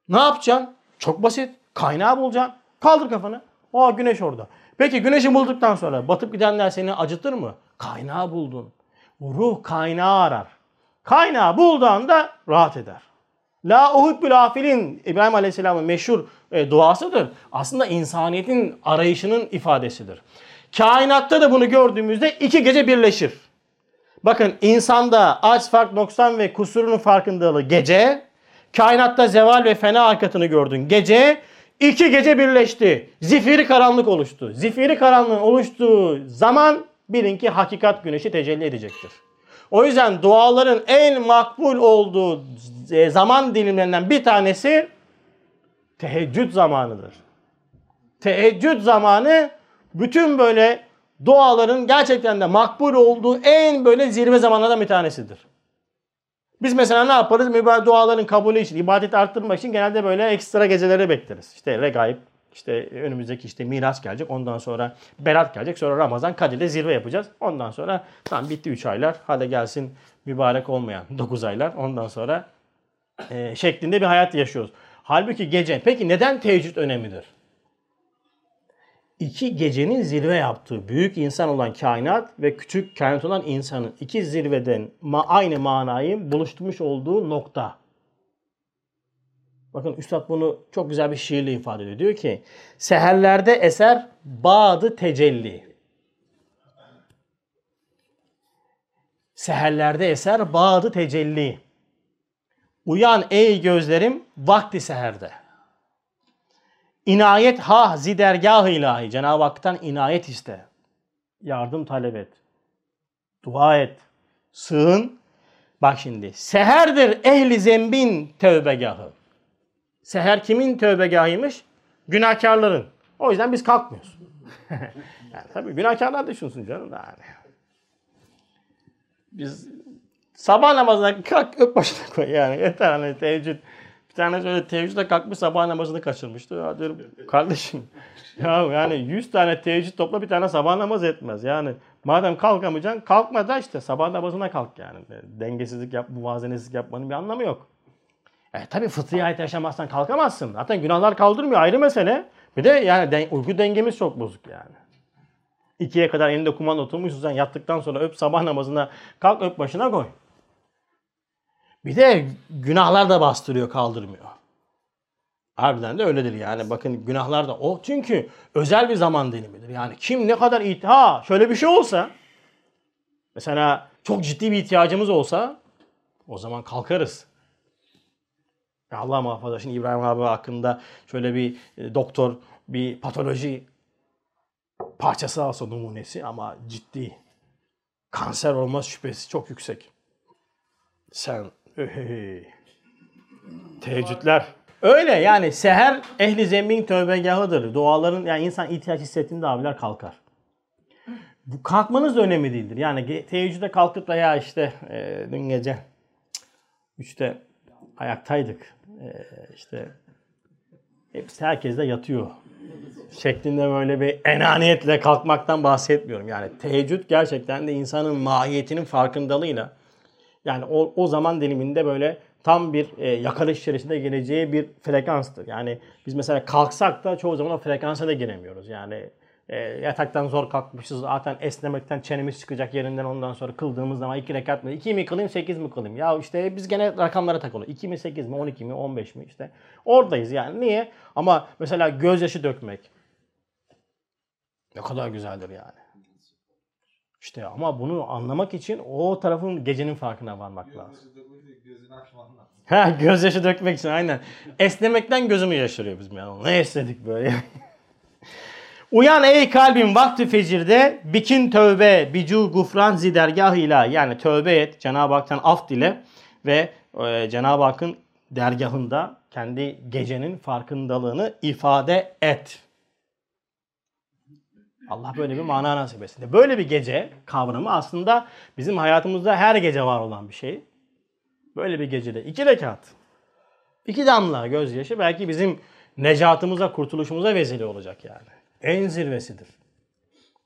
Ne yapacaksın? Çok basit. Kaynağı bulacaksın. Kaldır kafanı. O güneş orada. Peki güneşi bulduktan sonra batıp gidenler seni acıtır mı? Kaynağı buldun. Ruh kaynağı arar. Kaynağı bulduğunda rahat eder. La uhibbül afilin İbrahim Aleyhisselam'ın meşhur e, duasıdır. Aslında insaniyetin arayışının ifadesidir. Kainatta da bunu gördüğümüzde iki gece birleşir. Bakın insanda aç, fark, noksan ve kusurunun farkındalığı gece, kainatta zeval ve fena hakikatini gördün gece, iki gece birleşti. Zifiri karanlık oluştu. Zifiri karanlığın oluştuğu zaman bilin ki hakikat güneşi tecelli edecektir. O yüzden duaların en makbul olduğu e, zaman dilimlerinden bir tanesi teheccüd zamanıdır. Teheccüd zamanı bütün böyle duaların gerçekten de makbul olduğu en böyle zirve zamanlardan bir tanesidir. Biz mesela ne yaparız? Mübarek duaların kabulü için, ibadeti arttırmak için genelde böyle ekstra geceleri bekleriz. İşte regaib, işte önümüzdeki işte miras gelecek. Ondan sonra berat gelecek. Sonra Ramazan Kadir'de zirve yapacağız. Ondan sonra tam bitti 3 aylar. Hadi gelsin mübarek olmayan 9 aylar. Ondan sonra e, şeklinde bir hayat yaşıyoruz. Halbuki gece. Peki neden teheccüd önemlidir? İki gecenin zirve yaptığı büyük insan olan kainat ve küçük kainat olan insanın iki zirveden aynı manayı buluşturmuş olduğu nokta. Bakın Üstad bunu çok güzel bir şiirle ifade ediyor. Diyor ki seherlerde eser bağdı tecelli. Seherlerde eser bağdı tecelli. Uyan ey gözlerim vakti seherde. İnayet ha zidergah ilahi. Cenab-ı Hak'tan inayet iste. Yardım talep et. Dua et. Sığın. Bak şimdi. Seherdir ehli zembin tövbegahı. Seher kimin tövbegahıymış? Günahkarların. O yüzden biz kalkmıyoruz. yani tabii günahkarlar düşünsün canım da yani. Biz sabah namazına kalk öp başına koy yani. Yeter hani teheccüd. Bir tane şöyle teheccüde kalkmış sabah namazını kaçırmıştı. Ya diyorum kardeşim ya yani 100 tane teheccüd topla bir tane sabah namazı etmez. Yani madem kalkamayacaksın kalkma da işte sabah namazına kalk yani. Dengesizlik yap, muvazenesizlik yapmanın bir anlamı yok. E tabi fıtri hayat yaşamazsan kalkamazsın. Zaten günahlar kaldırmıyor ayrı mesele. Bir de yani den, uyku dengemiz çok bozuk yani. İkiye kadar elinde kumanda oturmuşsun sen yattıktan sonra öp sabah namazına kalk öp başına koy. Bir de günahlar da bastırıyor kaldırmıyor. Harbiden de öyledir yani. Bakın günahlar da o. Çünkü özel bir zaman dilimidir. Yani kim ne kadar it ha şöyle bir şey olsa mesela çok ciddi bir ihtiyacımız olsa o zaman kalkarız. Allah muhafaza şimdi İbrahim abi hakkında şöyle bir e, doktor bir patoloji parçası alsa numunesi ama ciddi. Kanser olmaz şüphesi çok yüksek. Sen. Teheccüdler. Öyle yani seher ehli zemin tövbegahıdır. Duaların yani insan ihtiyaç hissettiğinde abiler kalkar. Bu kalkmanız da önemli değildir. Yani teheccüde kalkıp da ya işte e, dün gece üçte ayaktaydık. E, işte hepsi herkes de yatıyor. Şeklinde böyle bir enaniyetle kalkmaktan bahsetmiyorum. Yani teheccüd gerçekten de insanın mahiyetinin farkındalığıyla yani o, o zaman diliminde böyle tam bir e, yakarış içerisinde geleceği bir frekanstır. Yani biz mesela kalksak da çoğu zaman o frekansa da giremiyoruz. Yani e, yataktan zor kalkmışız zaten esnemekten çenemiz çıkacak yerinden ondan sonra kıldığımız zaman iki rekat mı? iki mi kılayım sekiz mi kılayım? Ya işte biz gene rakamlara takılıyoruz. 2 mi sekiz mi 12 mi 15 mi işte. Oradayız yani. Niye? Ama mesela gözyaşı dökmek ne kadar güzeldir yani. İşte ama bunu anlamak için o tarafın gecenin farkına varmak lazım. Ha gözyaşı dökmek için aynen. Esnemekten gözümü yaşarıyor bizim yani. Ne esnedik böyle. Uyan ey kalbim vakti fecirde bikin tövbe bicu gufran zidergah ila yani tövbe et Cenab-ı Hak'tan af dile ve e, Cenab-ı Hakk'ın dergahında kendi gecenin farkındalığını ifade et. Allah böyle bir mana nasip etsin. Böyle bir gece kavramı aslında bizim hayatımızda her gece var olan bir şey. Böyle bir gecede iki rekat, iki damla gözyaşı belki bizim necatımıza, kurtuluşumuza vesile olacak yani. En zirvesidir.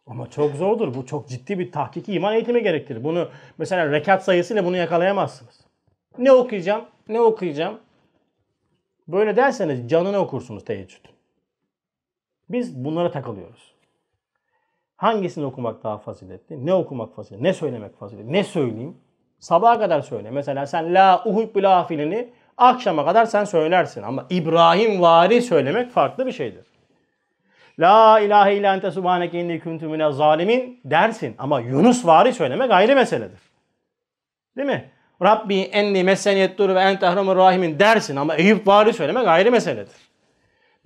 Ama çok zordur. Bu çok ciddi bir tahkiki iman eğitimi gerektirir. Bunu mesela rekat sayısıyla bunu yakalayamazsınız. Ne okuyacağım? Ne okuyacağım? Böyle derseniz canını okursunuz teheccüd. Biz bunlara takılıyoruz. Hangisini okumak daha faziletli? Ne okumak faziletli? Ne söylemek faziletli? Ne söyleyeyim? Sabaha kadar söyle. Mesela sen la uhibbul afilini akşama kadar sen söylersin. Ama İbrahim vari söylemek farklı bir şeydir. La ilahe illa ente subhaneke inni kuntu mine zalimin dersin. Ama Yunus vari söylemek ayrı meseledir. Değil mi? Rabbi enni meseniyet dur ve ente ahramur rahimin dersin. Ama Eyüp vari söylemek ayrı meseledir.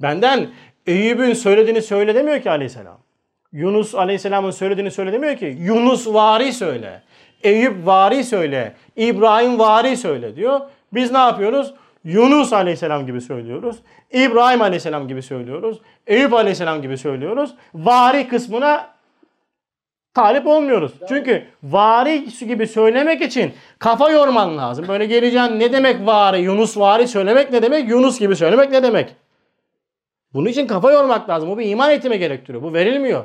Benden Eyüp'ün söylediğini söyle demiyor ki aleyhisselam. Yunus aleyhisselamın söylediğini söyle demiyor ki. Yunus vari söyle. Eyüp vari söyle. İbrahim vari söyle diyor. Biz ne yapıyoruz? Yunus aleyhisselam gibi söylüyoruz. İbrahim aleyhisselam gibi söylüyoruz. Eyüp aleyhisselam gibi söylüyoruz. Vari kısmına talip olmuyoruz. Çünkü vari gibi söylemek için kafa yorman lazım. Böyle geleceksin ne demek vari, Yunus vari söylemek ne demek, Yunus gibi söylemek ne demek? Bunun için kafa yormak lazım. Bu bir iman eğitimi gerektiriyor. Bu verilmiyor.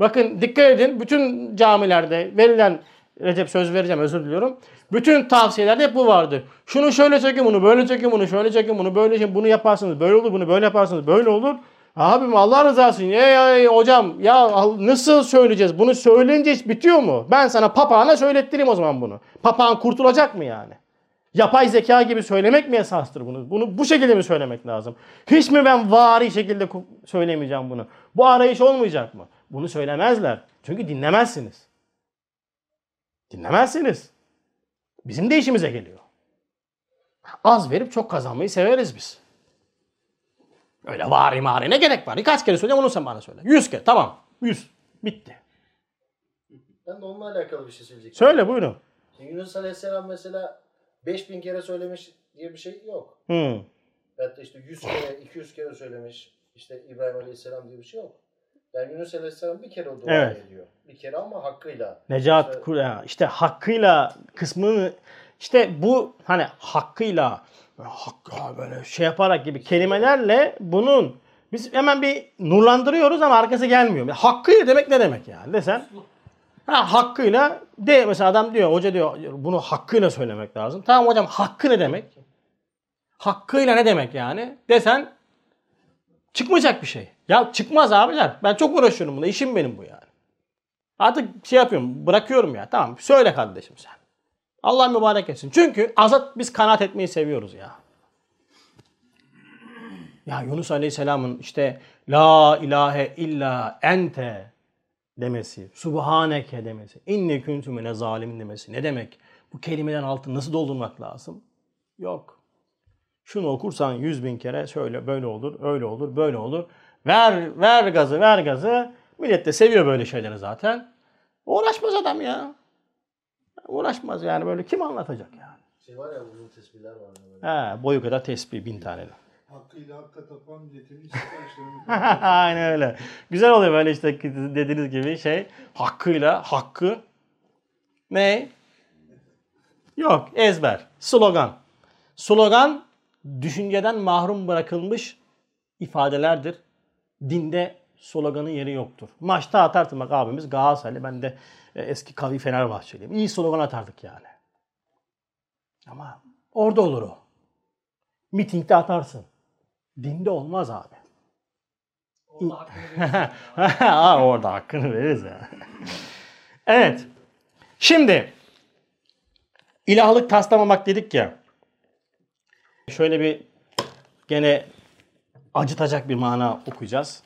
Bakın dikkat edin bütün camilerde verilen Recep söz vereceğim özür diliyorum. Bütün tavsiyelerde hep bu vardı. Şunu şöyle çekin bunu, böyle çekin bunu, şöyle çekin bunu, böyle çekin bunu yaparsınız, böyle olur, bunu böyle yaparsınız, böyle olur. Abim Allah rızası için. Ey, ey, hocam ya nasıl söyleyeceğiz? Bunu söyleyince hiç bitiyor mu? Ben sana papağana söylettireyim o zaman bunu. Papağan kurtulacak mı yani? Yapay zeka gibi söylemek mi esastır bunu? Bunu bu şekilde mi söylemek lazım? Hiç mi ben vari şekilde söylemeyeceğim bunu? Bu arayış olmayacak mı? Bunu söylemezler. Çünkü dinlemezsiniz. Dinlemezsiniz. Bizim de işimize geliyor. Az verip çok kazanmayı severiz biz. Öyle vari mari ne gerek var? Kaç kere söyleyeceğim onu sen bana söyle. Yüz kere tamam. Yüz. Bitti. Ben de onunla alakalı bir şey söyleyecektim. Söyle buyurun. Şimdi Yunus Aleyhisselam mesela 5000 kere söylemiş diye bir şey yok. Hı. Hatta işte 100 kere, 200 kere söylemiş. İşte İbrahim Aleyhisselam diye bir şey yok. Yani Yunus Aleyhisselam bir kere o dua Evet. ediyor. Bir kere ama hakkıyla. Necat İşte- işte hakkıyla kısmını işte bu hani hakkıyla hak, ha böyle şey yaparak gibi kelimelerle bunun biz hemen bir nurlandırıyoruz ama arkası gelmiyor. Hakkıyla demek ne demek yani desen ha, hakkıyla de mesela adam diyor hoca diyor bunu hakkıyla söylemek lazım. Tamam hocam hakkı ne demek? Hakkıyla ne demek yani? Desen çıkmayacak bir şey. Ya çıkmaz abiler. Ben çok uğraşıyorum buna. İşim benim bu yani. Artık şey yapıyorum, bırakıyorum ya. Tamam söyle kardeşim sen. Allah mübarek etsin. Çünkü azat biz kanaat etmeyi seviyoruz ya. Ya Yunus Aleyhisselam'ın işte La ilahe illa ente demesi, Subhaneke demesi, inni kuntu mine zalimin demesi ne demek? Bu kelimeden altını nasıl doldurmak lazım? Yok. Şunu okursan yüz bin kere şöyle böyle olur, öyle olur, böyle olur. Ver, ver gazı, ver gazı. Millet de seviyor böyle şeyleri zaten. Uğraşmaz adam ya. Uğraşmaz yani böyle kim anlatacak yani. Şey var ya uzun tesbihler var. Böyle. He, boyu kadar tesbih bin tane. Hakkıyla hakka tapan milletin siparişlerini Aynen öyle. Güzel oluyor böyle işte dediğiniz gibi şey. Hakkıyla hakkı. Ne? Yok ezber. Slogan. Slogan düşünceden mahrum bırakılmış ifadelerdir. Dinde sloganın yeri yoktur. Maçta atarsın bak abimiz Galatasaraylı. Ben de e, eski kavi Fenerbahçeliyim. İyi slogan atardık yani. Ama orada olur o. Mitingde atarsın. Dinde olmaz abi. Orada hakkını verirsin. ha, orada hakkını veririz ya. evet. Şimdi ilahlık taslamamak dedik ya. Şöyle bir gene acıtacak bir mana okuyacağız.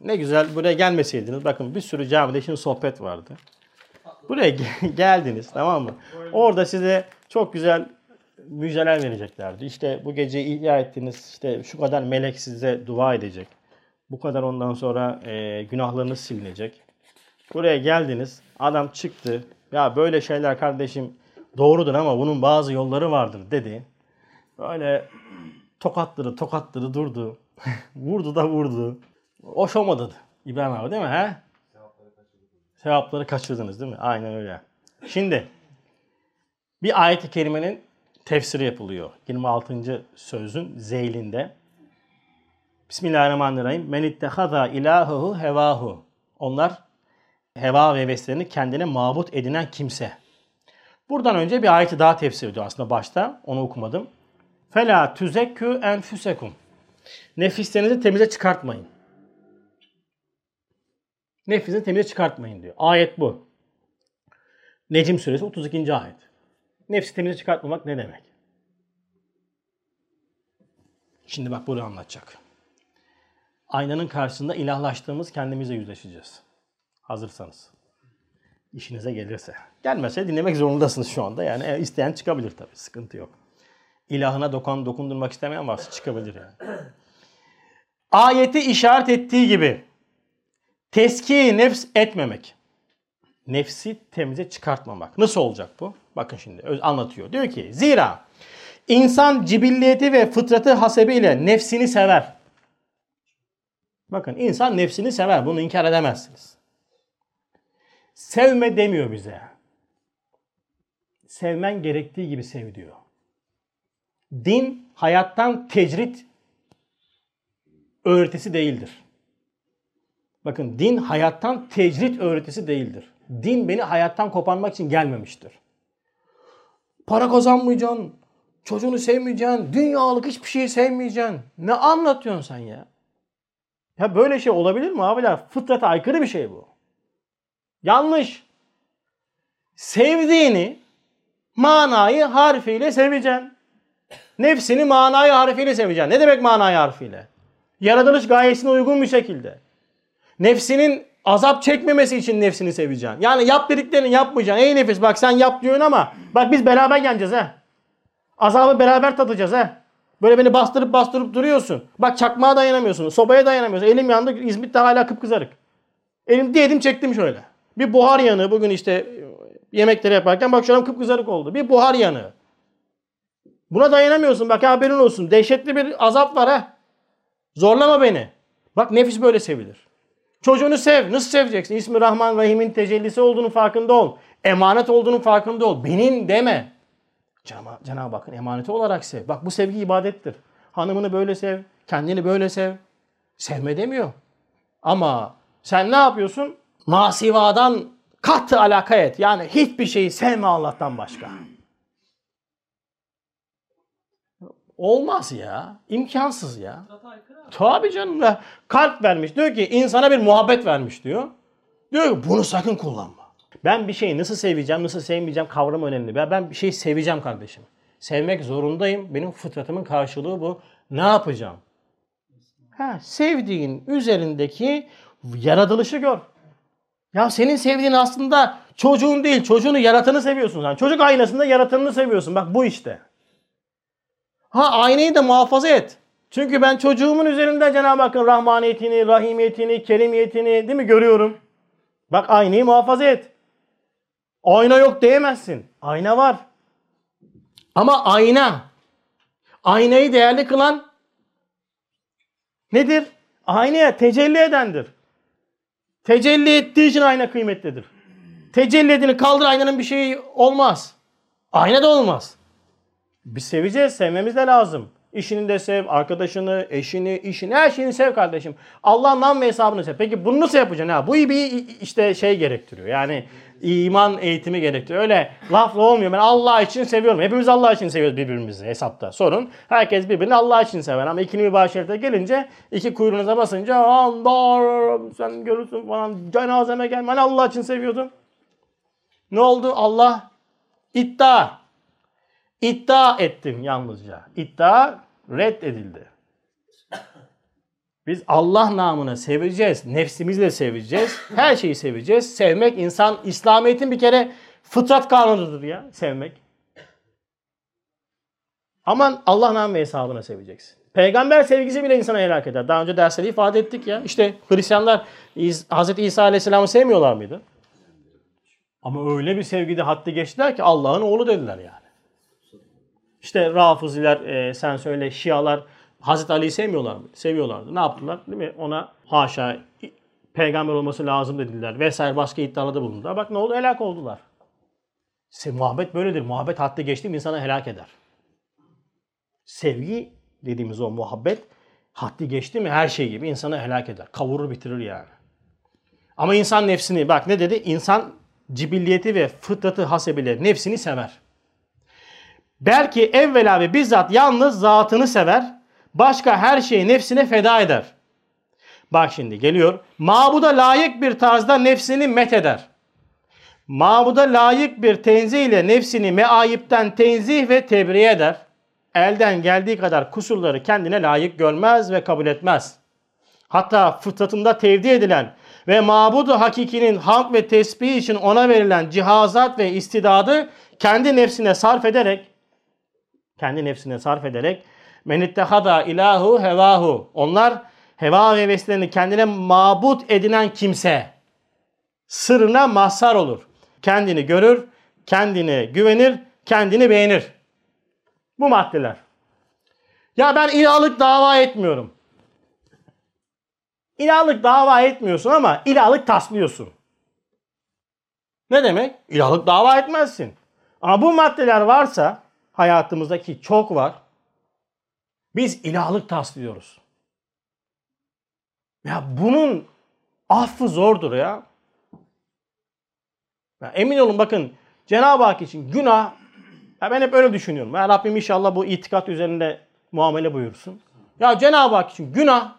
Ne güzel buraya gelmeseydiniz. Bakın bir sürü camide şimdi sohbet vardı. Buraya ge- geldiniz tamam mı? Orada size çok güzel müjdeler vereceklerdi. İşte bu gece ihya ettiniz. işte şu kadar melek size dua edecek. Bu kadar ondan sonra e, günahlarınız silinecek. Buraya geldiniz. Adam çıktı. Ya böyle şeyler kardeşim doğrudur ama bunun bazı yolları vardır dedi. Böyle tokatları tokatları durdu. vurdu da vurdu. Hoş olmadı İbrahim abi değil mi? He? Sevapları kaçırdınız değil mi? Aynen öyle. Şimdi bir ayet-i kerimenin tefsiri yapılıyor. 26. sözün zeylinde. Bismillahirrahmanirrahim. Men ittehaza ilahuhu hevahu. Onlar heva ve heveslerini kendine mabut edinen kimse. Buradan önce bir ayeti daha tefsir ediyor aslında başta. Onu okumadım. Fela tüzekkü enfüsekum. Nefislerinizi temize çıkartmayın. Nefsinizi temize çıkartmayın diyor. Ayet bu. Necim suresi 32. ayet. Nefsi temize çıkartmamak ne demek? Şimdi bak bunu anlatacak. Aynanın karşısında ilahlaştığımız kendimizle yüzleşeceğiz. Hazırsanız. İşinize gelirse. Gelmese dinlemek zorundasınız şu anda. Yani e, isteyen çıkabilir tabii. Sıkıntı yok. İlahına dokan, dokundurmak istemeyen varsa çıkabilir yani. Ayeti işaret ettiği gibi teski nefs etmemek. Nefsi temize çıkartmamak. Nasıl olacak bu? Bakın şimdi anlatıyor. Diyor ki zira insan cibilliyeti ve fıtratı hasebiyle nefsini sever. Bakın insan nefsini sever. Bunu inkar edemezsiniz. Sevme demiyor bize. Sevmen gerektiği gibi sev diyor. Din hayattan tecrit öğretisi değildir. Bakın din hayattan tecrit öğretisi değildir. Din beni hayattan koparmak için gelmemiştir. Para kazanmayacaksın, çocuğunu sevmeyeceksin, dünyalık hiçbir şeyi sevmeyeceksin. Ne anlatıyorsun sen ya? Ya böyle şey olabilir mi abiler? Fıtrata aykırı bir şey bu. Yanlış. Sevdiğini manayı harfiyle seveceksin. Nefsini manayı harfiyle seveceksin. Ne demek manayı harfiyle? Yaratılış gayesine uygun bir şekilde. Nefsinin azap çekmemesi için nefsini seveceksin. Yani yap dediklerini yapmayacaksın. Ey nefis bak sen yap diyorsun ama bak biz beraber geleceğiz ha. Azabı beraber tadacağız ha. Böyle beni bastırıp bastırıp duruyorsun. Bak çakmağa dayanamıyorsun. Sobaya dayanamıyorsun. Elim yandı. İzmit'te hala kıpkızarık. Elim diyedim çektim şöyle. Bir buhar yanığı bugün işte yemekleri yaparken bak şu an kıpkızarık oldu. Bir buhar yanığı. Buna dayanamıyorsun. Bak haberin olsun. Dehşetli bir azap var ha. Zorlama beni. Bak nefis böyle sevilir. Çocuğunu sev. Nasıl seveceksin? İsmi Rahman Rahim'in tecellisi olduğunu farkında ol. Emanet olduğunu farkında ol. Benim deme. Cenab- Cenab-ı Hakk'ın emaneti olarak sev. Bak bu sevgi ibadettir. Hanımını böyle sev. Kendini böyle sev. Sevme demiyor. Ama sen ne yapıyorsun? Masivadan katı alaka et. Yani hiçbir şeyi sevme Allah'tan başka. Olmaz ya. İmkansız ya. Tabii canım ya. Kalp vermiş. Diyor ki insana bir muhabbet vermiş diyor. Diyor ki bunu sakın kullanma. Ben bir şeyi nasıl seveceğim, nasıl sevmeyeceğim kavramı önemli. Ben, ben bir şeyi seveceğim kardeşim. Sevmek zorundayım. Benim fıtratımın karşılığı bu. Ne yapacağım? Ha, sevdiğin üzerindeki yaratılışı gör. Ya senin sevdiğin aslında çocuğun değil, çocuğunu yaratanı seviyorsun sen. Çocuk aynasında yaratanını seviyorsun. Bak bu işte. Ha aynayı da muhafaza et. Çünkü ben çocuğumun üzerinde Cenab-ı Hakk'ın rahmaniyetini, rahimiyetini, kerimiyetini değil mi görüyorum. Bak aynayı muhafaza et. Ayna yok diyemezsin. Ayna var. Ama ayna, aynayı değerli kılan nedir? Aynaya tecelli edendir. Tecelli ettiği için ayna kıymetlidir. Tecelli edini kaldır aynanın bir şeyi olmaz. Ayna da olmaz. Biz seveceğiz, sevmemiz de lazım. İşini de sev, arkadaşını, eşini, işini, her şeyini sev kardeşim. Allah'ın nam ve hesabını sev. Peki bunu nasıl yapacaksın? Ha? Bu bir işte şey gerektiriyor. Yani iman eğitimi gerektiriyor. Öyle lafla olmuyor. Ben Allah için seviyorum. Hepimiz Allah için seviyoruz birbirimizi hesapta. Sorun herkes birbirini Allah için sever. Ama ikili mübaşirete gelince iki kuyruğunuza basınca sen görürsün falan cenazeme gelme. Hani Allah için seviyordum. Ne oldu? Allah iddia. İddia ettim yalnızca. İddia reddedildi. Biz Allah namına seveceğiz. Nefsimizle seveceğiz. Her şeyi seveceğiz. Sevmek insan, İslamiyet'in bir kere fıtrat kanunudur ya. Sevmek. Aman Allah namı ve hesabına seveceksin. Peygamber sevgisi bile insana helak eder. Daha önce derslerde ifade ettik ya. İşte Hristiyanlar Hz. İsa Aleyhisselam'ı sevmiyorlar mıydı? Ama öyle bir sevgide haddi geçtiler ki Allah'ın oğlu dediler yani. İşte Rafiziler, e, sen söyle Şialar Hazreti Ali'yi sevmiyorlar mı? Seviyorlardı. Ne yaptılar? Değil mi? Ona haşa peygamber olması lazım dediler vesaire başka iddialarda bulundular. Bak ne oldu? Helak oldular. Se muhabbet böyledir. Muhabbet haddi geçti mi insanı helak eder. Sevgi dediğimiz o muhabbet haddi geçti mi her şey gibi insanı helak eder. Kavurur bitirir yani. Ama insan nefsini bak ne dedi? İnsan cibilliyeti ve fıtratı hasebiyle nefsini sever. Belki evvela ve bizzat yalnız zatını sever. Başka her şeyi nefsine feda eder. Bak şimdi geliyor. Mabuda layık bir tarzda nefsini met eder. Mabuda layık bir tenzih ile nefsini meayipten tenzih ve tebriye eder. Elden geldiği kadar kusurları kendine layık görmez ve kabul etmez. Hatta fıtratında tevdi edilen ve mabudu hakikinin hamd ve tesbih için ona verilen cihazat ve istidadı kendi nefsine sarf ederek kendi nefsine sarf ederek men ittehada ilahu hevahu onlar heva ve heveslerini kendine mabut edinen kimse sırrına mazhar olur. Kendini görür, kendine güvenir, kendini beğenir. Bu maddeler. Ya ben ilahlık dava etmiyorum. İlahlık dava etmiyorsun ama ilahlık taslıyorsun. Ne demek? İlahlık dava etmezsin. Ama bu maddeler varsa hayatımızdaki çok var. Biz ilahlık taslıyoruz. Ya bunun affı zordur ya. ya emin olun bakın Cenab-ı Hak için günah ya ben hep öyle düşünüyorum. Ya Rabbim inşallah bu itikat üzerinde muamele buyursun. Ya Cenab-ı Hak için günah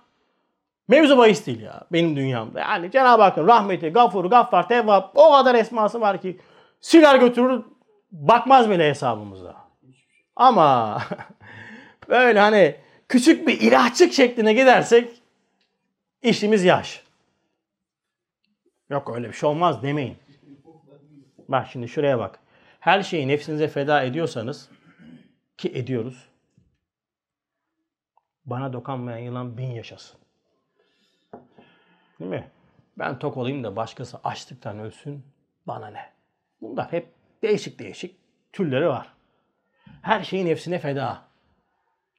mevzu bahis değil ya benim dünyamda. Yani Cenab-ı Hakk'ın rahmeti, gafur, gaffar, tevvab o kadar esması var ki siler götürür bakmaz bile hesabımıza. Ama böyle hani küçük bir ilahçık şekline gidersek işimiz yaş. Yok öyle bir şey olmaz demeyin. Bak şimdi şuraya bak. Her şeyi nefsinize feda ediyorsanız ki ediyoruz. Bana dokanmayan yılan bin yaşasın. Değil mi? Ben tok olayım da başkası açlıktan ölsün. Bana ne? Bunlar hep değişik değişik türleri var. Her şeyi nefsine feda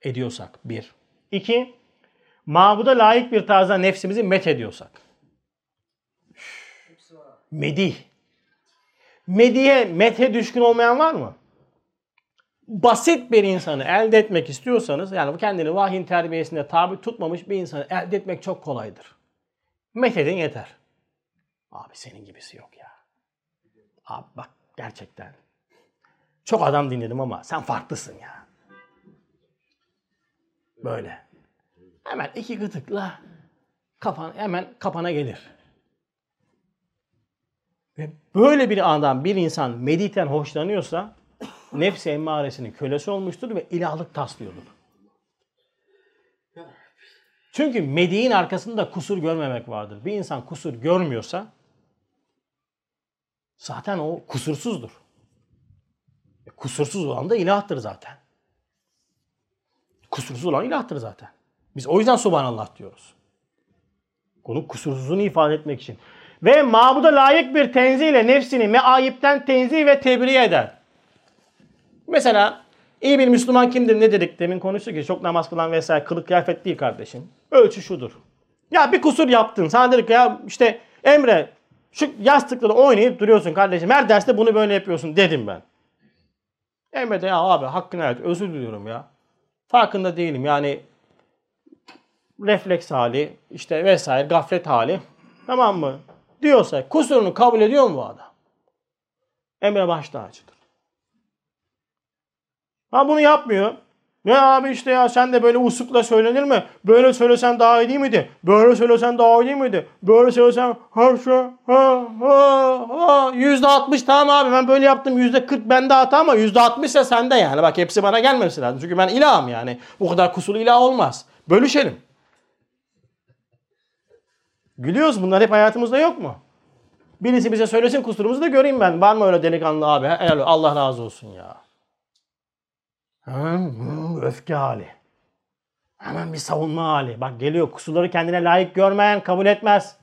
ediyorsak bir. İki, mabuda layık bir tarzda nefsimizi met ediyorsak. Medih. Medihe, methe düşkün olmayan var mı? Basit bir insanı elde etmek istiyorsanız, yani bu kendini vahyin terbiyesinde tabi tutmamış bir insanı elde etmek çok kolaydır. Methedin yeter. Abi senin gibisi yok ya. Abi bak gerçekten. Çok adam dinledim ama sen farklısın ya. Böyle. Hemen iki gıdıkla kafan hemen kapana gelir. Ve böyle bir andan bir insan mediten hoşlanıyorsa nefsi emmaresinin kölesi olmuştur ve ilahlık taslıyordur. Çünkü mediğin arkasında kusur görmemek vardır. Bir insan kusur görmüyorsa zaten o kusursuzdur. E, kusursuz olan da ilahtır zaten. Kusursuz olan ilahtır zaten. Biz o yüzden subhanallah diyoruz. Bunun kusursuzluğunu ifade etmek için. Ve mabuda layık bir tenzihle nefsini meayipten tenzih ve tebriye eder. Mesela iyi bir Müslüman kimdir ne dedik demin konuştuk ki çok namaz kılan vesaire kılık kıyafet değil kardeşim. Ölçü şudur. Ya bir kusur yaptın. Sana dedik ya işte Emre şu yastıkları oynayıp duruyorsun kardeşim. Her derste bunu böyle yapıyorsun dedim ben. Emre de ya abi hakkını evet özür diliyorum ya. Farkında değilim yani refleks hali işte vesaire gaflet hali tamam mı? Diyorsa kusurunu kabul ediyor mu bu adam? Emre baş tacıdır. Ha bunu yapmıyor. Ne abi işte ya sen de böyle usukla söylenir mi? Böyle söylesen daha iyi değil miydi? Böyle söylesen daha iyi değil miydi? Böyle söylesen ha şu ha ha ha yüzde altmış tamam abi ben böyle yaptım yüzde kırk bende hata ama yüzde altmış ise sende yani. Bak hepsi bana gelmemesi lazım. Çünkü ben ilahım yani. Bu kadar kusurlu ilah olmaz. Bölüşelim. Gülüyoruz bunlar hep hayatımızda yok mu? Birisi bize söylesin kusurumuzu da göreyim ben. Var mı öyle delikanlı abi? Helal, Allah razı olsun ya. Öfke hali. Hemen bir savunma hali. Bak geliyor kusurları kendine layık görmeyen kabul etmez.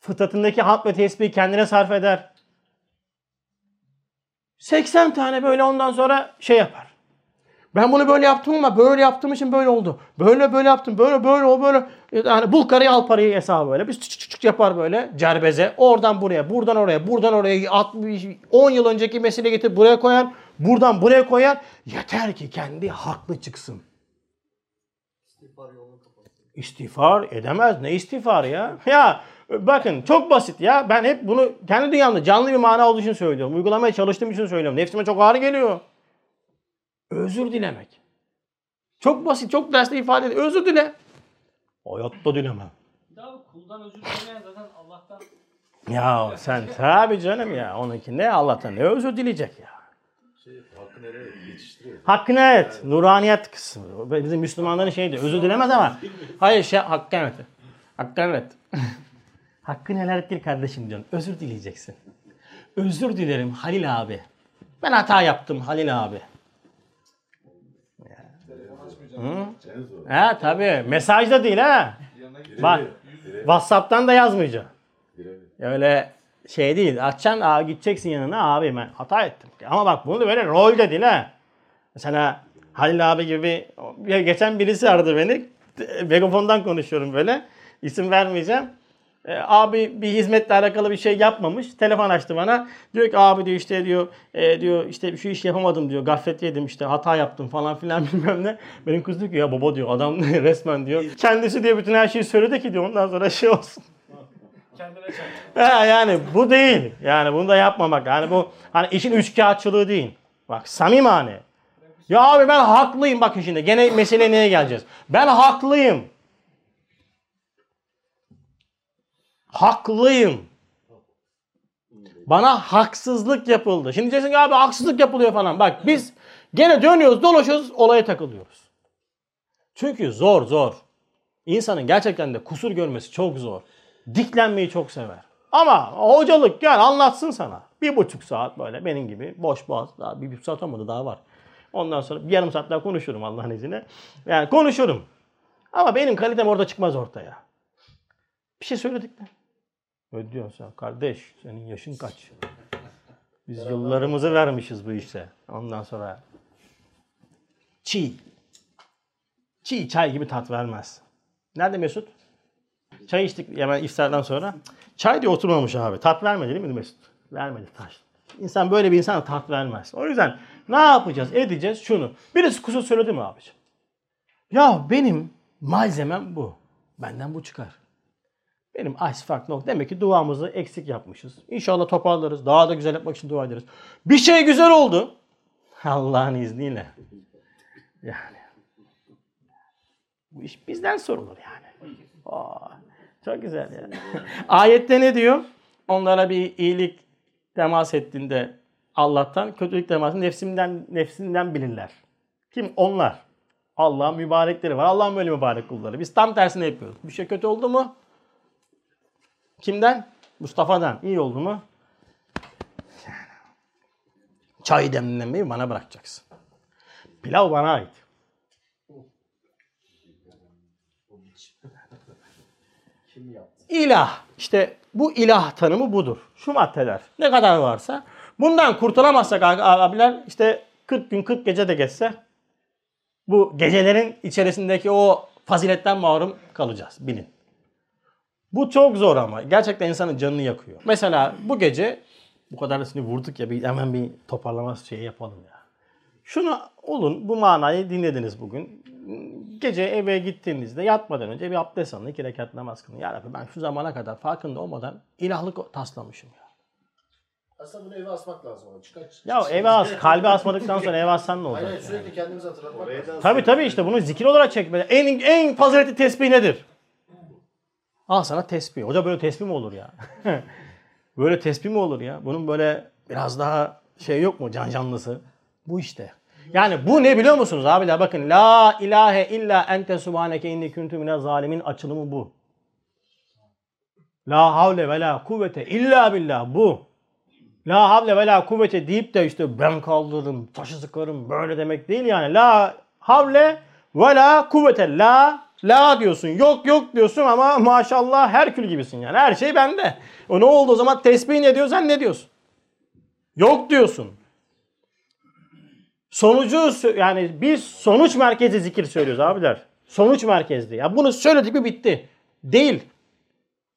Fıtratındaki hamd ve tesbihi kendine sarf eder. 80 tane böyle ondan sonra şey yapar. Ben bunu böyle yaptım ama böyle yaptığım için böyle oldu. Böyle böyle yaptım. Böyle böyle o böyle. Yani bul karayı al parayı hesabı böyle. Bir çık çık yapar böyle cerbeze. Oradan buraya, buradan oraya, buradan oraya 60, 10 yıl önceki mesele getir buraya koyar. Buradan buraya koyar. Yeter ki kendi haklı çıksın. İstiğfar yolunu kapatsın. İstiğfar edemez. Ne istiğfar ya? Ya bakın çok basit ya. Ben hep bunu kendi dünyamda canlı bir mana olduğu için söylüyorum. Uygulamaya çalıştığım için söylüyorum. Nefsime çok ağır geliyor. Özür dilemek. Çok basit, çok derste ifade ediyor. Özür dile. Hayatta dilemem. Bu kuldan özür dilemeyen zaten Allah'tan Ya sen tabi canım ya. Onunki ne Allah'tan ne özür dileyecek ya. Yetiştiriyor? Hakkını evet. Nuraniyet kısmı. Bizim Müslümanların şeydi. Özür dilemez ama. Hayır şey hakkı evet. Hakkı evet. Hakkını helal ettir kardeşim diyorsun. Özür dileyeceksin. Özür dilerim Halil abi. Ben hata yaptım Halil abi. Zor. Ha tabii. Mesajda değil ha. Bak. WhatsApp'tan da yazmayacağım. Öyle şey değil. Açacaksın aa, gideceksin yanına abi ben hata ettim. Ama bak bunu böyle rolde değil ha. Mesela Halil abi gibi ya geçen birisi aradı beni. Megafondan konuşuyorum böyle. İsim vermeyeceğim. E, abi bir hizmetle alakalı bir şey yapmamış. Telefon açtı bana. Diyor ki abi diyor işte diyor e, diyor işte şu işi yapamadım diyor. Gaflet yedim işte hata yaptım falan filan bilmem ne. Benim kız diyor ki ya baba diyor adam resmen diyor. Kendisi diyor bütün her şeyi söyledi ki diyor ondan sonra şey olsun. Kendine yani bu değil. Yani bunu da yapmamak. Yani bu hani işin üçkağıtçılığı değil. Bak samimane. Ya abi ben haklıyım bak şimdi. Gene mesele neye geleceğiz? Ben haklıyım. Haklıyım. Bana haksızlık yapıldı. Şimdi diyeceksin ki abi haksızlık yapılıyor falan. Bak biz gene dönüyoruz dolaşıyoruz olaya takılıyoruz. Çünkü zor zor. İnsanın gerçekten de kusur görmesi çok zor. Diklenmeyi çok sever. Ama hocalık gel anlatsın sana. Bir buçuk saat böyle benim gibi boş boğaz. Daha bir buçuk saat olmadı daha var. Ondan sonra bir yarım saat daha konuşurum Allah'ın izniyle. Yani konuşurum. Ama benim kalitem orada çıkmaz ortaya. Bir şey söyledik mi? Öyle diyorsun sen. Kardeş senin yaşın kaç? Biz yıllarımızı vermişiz bu işte. Ondan sonra çiğ. Çiğ çay gibi tat vermez. Nerede Mesut? Çay içtik hemen iftardan sonra. Çay diye oturmamış abi. Tat vermedi değil mi Mesut? Vermedi taş. İnsan böyle bir insana tat vermez. O yüzden ne yapacağız? Edeceğiz şunu. Birisi kusur söyledi mi abiciğim? Ya benim malzemem bu. Benden bu çıkar. Benim ice fark nokta. Demek ki duamızı eksik yapmışız. İnşallah toparlarız. Daha da güzel yapmak için dua ederiz. Bir şey güzel oldu. Allah'ın izniyle. Yani. Bu iş bizden sorulur yani. Aa, çok güzel yani. Ayette ne diyor? Onlara bir iyilik temas ettiğinde Allah'tan kötülük temasını nefsinden nefsinden bilirler. Kim? Onlar. Allah'ın mübarekleri var. Allah'ın böyle mübarek kulları. Biz tam tersini yapıyoruz. Bir şey kötü oldu mu? Kimden? Mustafa'dan. İyi oldu mu? Çay demlemeyi bana bırakacaksın. Pilav bana ait. Kim yaptı? İlah. İşte bu ilah tanımı budur. Şu maddeler. Ne kadar varsa. Bundan kurtulamazsak abiler işte 40 gün 40 gece de geçse bu gecelerin içerisindeki o faziletten mahrum kalacağız. Bilin. Bu çok zor ama. Gerçekten insanın canını yakıyor. Mesela bu gece bu kadar da vurduk ya bir, hemen bir toparlama şeyi yapalım ya. Şunu olun bu manayı dinlediniz bugün. Gece eve gittiğinizde yatmadan önce bir abdest alın. iki rekat namaz kılın. Ya Rabbi ben şu zamana kadar farkında olmadan ilahlık taslamışım ya. Aslında bunu eve asmak lazım çıkar. Ya eve as, kalbi asmadıktan sonra eve assan ne olacak? hayır, sürekli kendimizi hatırlatmak lazım. Tabii tabii işte bunu zikir olarak çekmeli. En, en faziletli tesbih nedir? Al sana tesbih. Hoca böyle tesbih mi olur ya? böyle tesbih mi olur ya? Bunun böyle biraz daha şey yok mu can canlısı? Bu işte. Yani bu ne biliyor musunuz abiler? Bakın la ilahe illa ente subhaneke inni kuntu minez zalimin açılımı bu. La havle ve la kuvvete illa billah bu. La havle ve la kuvvete deyip de işte ben kaldırırım, taşı sıkarım böyle demek değil yani. La havle ve la kuvvete la la diyorsun. Yok yok diyorsun ama maşallah Herkül gibisin yani. Her şey bende. O ne oldu o zaman tesbih ne diyor sen ne diyorsun? Yok diyorsun. Sonucu yani biz sonuç merkezi zikir söylüyoruz abiler. Sonuç merkezli. Ya bunu söyledik mi bitti. Değil.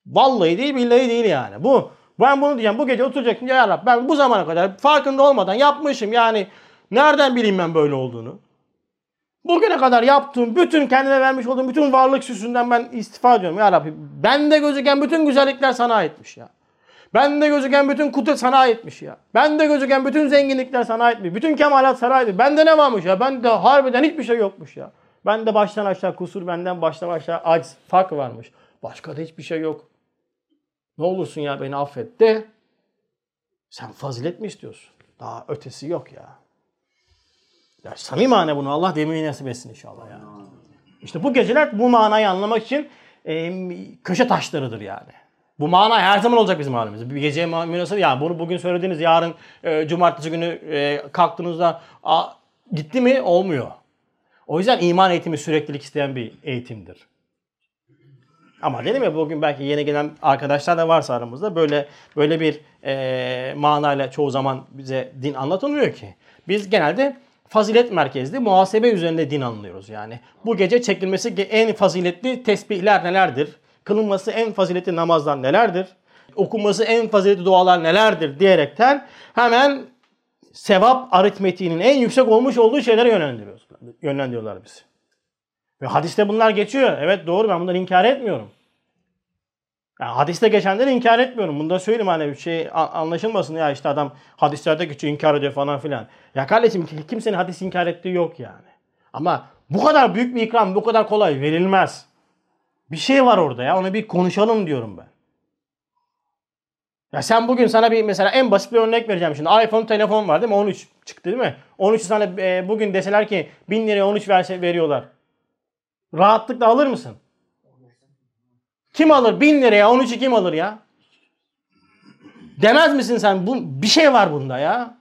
Vallahi değil billahi değil yani. Bu ben bunu diyeceğim bu gece oturacaktım ya Rab ben bu zamana kadar farkında olmadan yapmışım yani nereden bileyim ben böyle olduğunu. Bugüne kadar yaptığım bütün kendime vermiş olduğum bütün varlık süsünden ben istifa ediyorum ya Rabbi. Bende gözüken bütün güzellikler sana aitmiş ya. Bende gözüken bütün kudret sana aitmiş ya. Bende gözüken bütün zenginlikler sana aitmiş. Bütün kemalat sana aitmiş. Bende ne varmış ya? Bende harbiden hiçbir şey yokmuş ya. Bende baştan aşağı kusur, benden baştan aşağı aciz, fark varmış. Başka da hiçbir şey yok. Ne olursun ya beni affet de. Sen fazilet mi istiyorsun? Daha ötesi yok ya. Ya samimi mane bunu Allah demeyi nasip etsin inşallah ya. İşte bu geceler bu manayı anlamak için e, köşe taşlarıdır yani. Bu mana her zaman olacak bizim halimiz. Bir geceye münasır yani bunu bugün söylediğiniz yarın e, cumartesi günü e, kalktığınızda a, gitti mi olmuyor. O yüzden iman eğitimi süreklilik isteyen bir eğitimdir. Ama dedim ya bugün belki yeni gelen arkadaşlar da varsa aramızda böyle böyle bir e, manayla çoğu zaman bize din anlatılmıyor ki. Biz genelde fazilet merkezli muhasebe üzerinde din anlıyoruz yani. Bu gece çekilmesi en faziletli tesbihler nelerdir? Kılınması en faziletli namazlar nelerdir? Okunması en faziletli dualar nelerdir diyerekten hemen sevap aritmetiğinin en yüksek olmuş olduğu şeylere yönlendiriyoruz. Yönlendiriyorlar bizi. Ve hadiste bunlar geçiyor. Evet doğru ben bunları inkar etmiyorum. Yani hadiste geçenleri inkar etmiyorum. Bunu da söyleyeyim hani bir şey anlaşılmasın ya işte adam hadislerde geçiyor inkar ediyor falan filan. Ya kardeşim kimsenin hadis inkar ettiği yok yani. Ama bu kadar büyük bir ikram bu kadar kolay verilmez. Bir şey var orada ya onu bir konuşalım diyorum ben. Ya sen bugün sana bir mesela en basit bir örnek vereceğim şimdi. iPhone telefon var değil mi? 13 çıktı değil mi? 13 sana e, bugün deseler ki 1000 liraya 13 verse veriyorlar. Rahatlıkla alır mısın? Kim alır? 1000 liraya 13'ü kim alır ya? Demez misin sen? Bu, bir şey var bunda ya.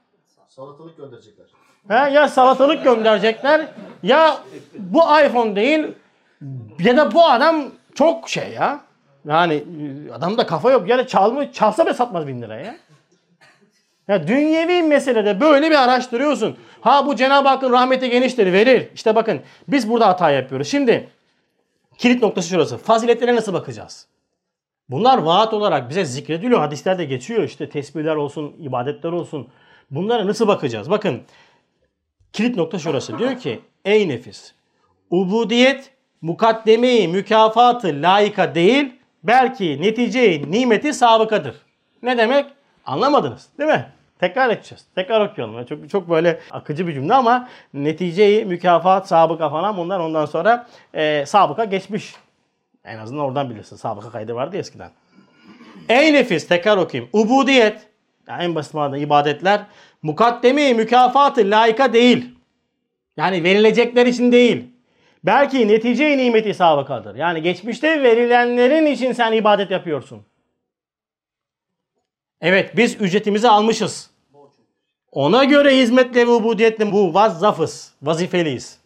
Salatalık gönderecekler. He, ya salatalık gönderecekler ya bu iPhone değil ya da bu adam çok şey ya. Yani e, adamda kafa yok. Yani çalmış, çalsa bile satmaz bin liraya ya. Ya dünyevi meselede böyle bir araştırıyorsun. Ha bu Cenab-ı Hakk'ın rahmeti geniştir verir. İşte bakın biz burada hata yapıyoruz. Şimdi kilit noktası şurası. Faziletlere nasıl bakacağız? Bunlar vaat olarak bize zikrediliyor. Hadislerde geçiyor. İşte tesbihler olsun, ibadetler olsun. Bunlara nasıl bakacağız? Bakın kilit nokta şurası. Diyor ki ey nefis ubudiyet mukaddemeyi mükafatı layıka değil belki neticeyi nimeti sabıkadır. Ne demek? Anlamadınız değil mi? Tekrar edeceğiz. Tekrar okuyalım. Çok çok böyle akıcı bir cümle ama neticeyi, mükafat, sabıka falan bunlar ondan sonra e, sabıka geçmiş. En azından oradan bilirsin. Sabıka kaydı vardı ya eskiden. Ey nefis tekrar okuyayım. Ubudiyet yani en basit manada ibadetler mukaddemi mükafatı layıka değil. Yani verilecekler için değil. Belki netice nimeti sabıkadır. Yani geçmişte verilenlerin için sen ibadet yapıyorsun. Evet biz ücretimizi almışız. Ona göre hizmetle ve ubudiyetle bu vazzafız. Vazifeliyiz.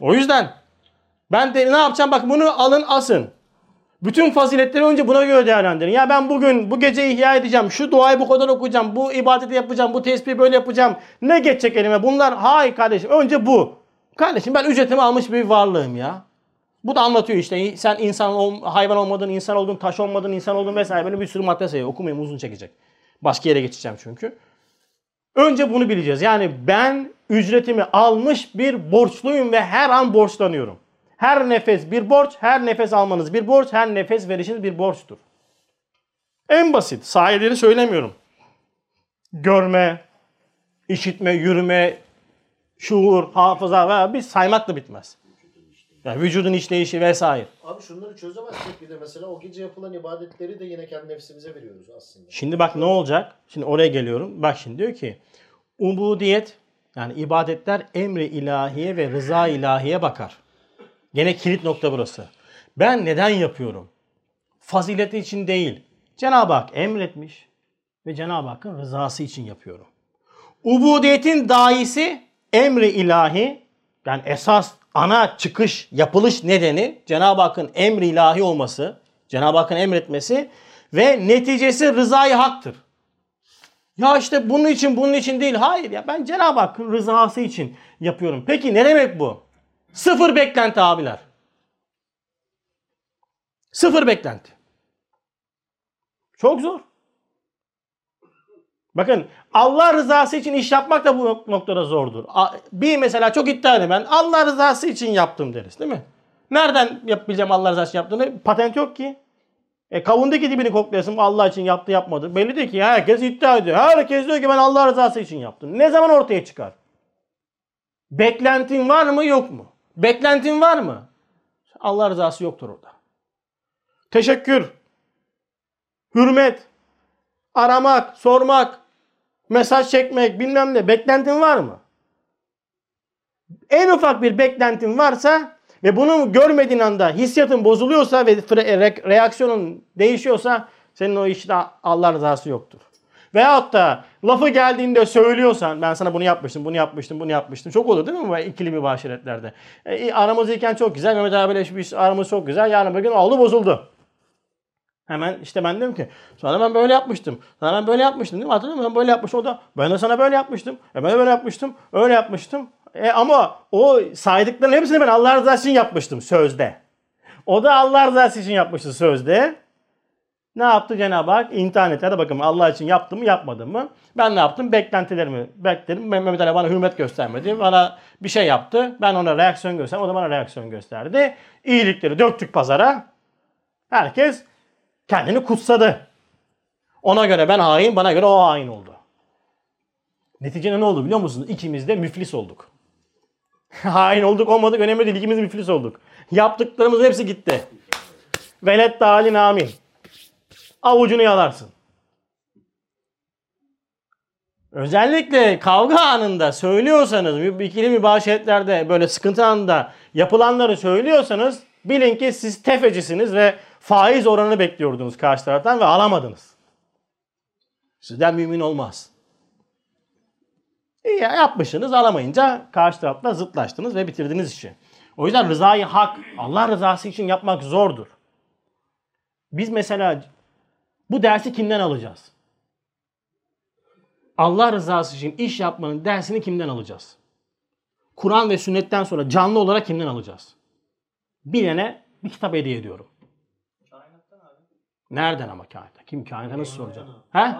O yüzden ben de ne yapacağım? Bak bunu alın asın. Bütün faziletleri önce buna göre değerlendirin. Ya ben bugün bu gece ihya edeceğim. Şu duayı bu kadar okuyacağım. Bu ibadeti yapacağım. Bu tesbihi böyle yapacağım. Ne geçecek elime? Bunlar hayır kardeşim. Önce bu. Kardeşim ben ücretimi almış bir varlığım ya. Bu da anlatıyor işte. Sen insan ol, hayvan olmadın, insan oldun, taş olmadın, insan oldun vesaire. Böyle bir sürü madde sayıyor. Okumayayım uzun çekecek. Başka yere geçeceğim çünkü. Önce bunu bileceğiz. Yani ben ücretimi almış bir borçluyum ve her an borçlanıyorum. Her nefes bir borç, her nefes almanız bir borç, her nefes verişiniz bir borçtur. En basit, sahileri söylemiyorum. Görme, işitme, yürüme, şuur, hafıza veya bir saymakla bitmez. Yani vücudun işleyişi vesaire. Abi şunları çözemezsek bir de mesela o gece yapılan ibadetleri de yine kendi nefsimize veriyoruz aslında. Şimdi bak ne olacak? Şimdi oraya geliyorum. Bak şimdi diyor ki ubudiyet yani ibadetler emri ilahiye ve rıza ilahiye bakar. Gene kilit nokta burası. Ben neden yapıyorum? Fazileti için değil. Cenab-ı Hak emretmiş ve Cenab-ı Hakk'ın rızası için yapıyorum. Ubudiyetin daisi emri ilahi yani esas ana çıkış yapılış nedeni Cenab-ı Hakk'ın emri ilahi olması, Cenab-ı Hakk'ın emretmesi ve neticesi rızayı haktır. Ya işte bunun için bunun için değil. Hayır ya ben Cenab-ı Hakk'ın rızası için yapıyorum. Peki ne demek bu? Sıfır beklenti abiler. Sıfır beklenti. Çok zor. Bakın Allah rızası için iş yapmak da bu noktada zordur. Bir mesela çok iddialı ben Allah rızası için yaptım deriz değil mi? Nereden yapabileceğim Allah rızası için yaptığını? Patent yok ki. E kavundaki dibini koklayasın Allah için yaptı yapmadı. Belli değil ki herkes iddia ediyor. Herkes diyor ki ben Allah rızası için yaptım. Ne zaman ortaya çıkar? Beklentin var mı yok mu? Beklentin var mı? Allah rızası yoktur orada. Teşekkür, hürmet, aramak, sormak, mesaj çekmek bilmem ne beklentin var mı? En ufak bir beklentin varsa ve bunu görmediğin anda hissiyatın bozuluyorsa ve reaksiyonun değişiyorsa senin o işte Allah rızası yoktur. Veyahut da lafı geldiğinde söylüyorsan ben sana bunu yapmıştım, bunu yapmıştım, bunu yapmıştım. Çok olur değil mi bu ikili mübaşiretlerde? E, aramız iken çok güzel. Mehmet abiyle aramız çok güzel. Yarın bir gün oldu bozuldu. Hemen işte ben dedim ki sana ben böyle yapmıştım. Sana ben böyle yapmıştım değil mi? Hatırlıyor musun? Ben böyle yapmıştım. O da ben de sana böyle yapmıştım. E ben de böyle yapmıştım. Öyle yapmıştım. E ama o saydıkların hepsini ben Allah rızası için yapmıştım sözde. O da Allah rızası için yapmıştı sözde. Ne yaptı Cenab-ı Hak? İmtihan etti. Hadi bakalım Allah için yaptım mı yapmadım mı? Ben ne yaptım? Beklentilerimi bekledim. Mehmet Ali bana hürmet göstermedi. Bana bir şey yaptı. Ben ona reaksiyon gösterdim. O da bana reaksiyon gösterdi. İyilikleri döktük pazara. Herkes kendini kutsadı. Ona göre ben hain, bana göre o hain oldu. Neticede ne oldu biliyor musunuz? İkimiz de müflis olduk. hain olduk olmadık önemli değil. İkimiz müflis olduk. Yaptıklarımız hepsi gitti. Velet dalin amin. Avucunu yalarsın. Özellikle kavga anında söylüyorsanız, ikili mübaşiretlerde böyle sıkıntı anında yapılanları söylüyorsanız bilin ki siz tefecisiniz ve faiz oranını bekliyordunuz karşı taraftan ve alamadınız. Sizden mümin olmaz. İyi ya, yapmışsınız alamayınca karşı tarafla zıtlaştınız ve bitirdiniz işi. O yüzden rızayı hak, Allah rızası için yapmak zordur. Biz mesela bu dersi kimden alacağız? Allah rızası için iş yapmanın dersini kimden alacağız? Kur'an ve sünnetten sonra canlı olarak kimden alacağız? Bilene bir kitap hediye ediyorum. Nereden ama kainata? Kim kainata nasıl soracak? He?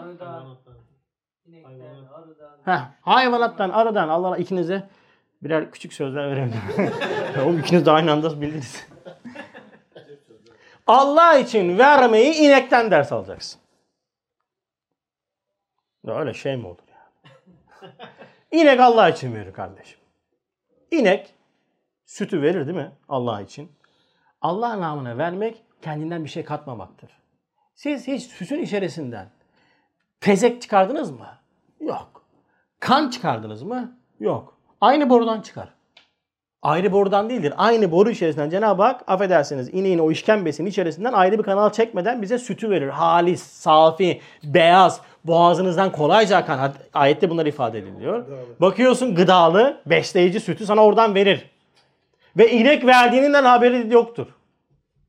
Heh, hayvanattan, arıdan Allah ikinize birer küçük sözler verebilirim. Oğlum ikiniz de aynı anda bildiniz. Allah için vermeyi inekten ders alacaksın. Ya Öyle şey mi olur ya? İnek Allah için verir kardeşim. İnek sütü verir değil mi Allah için? Allah namına vermek kendinden bir şey katmamaktır. Siz hiç sütün içerisinden tezek çıkardınız mı? Yok. Kan çıkardınız mı? Yok. Aynı borudan çıkar. Ayrı borudan değildir. Aynı boru içerisinden Cenab-ı Hak affedersiniz ineğin o işkembesinin içerisinden ayrı bir kanal çekmeden bize sütü verir. Halis, safi, beyaz, boğazınızdan kolayca akan. Ayette bunlar ifade ediliyor. Bakıyorsun gıdalı, besleyici sütü sana oradan verir. Ve inek verdiğinden haberi yoktur.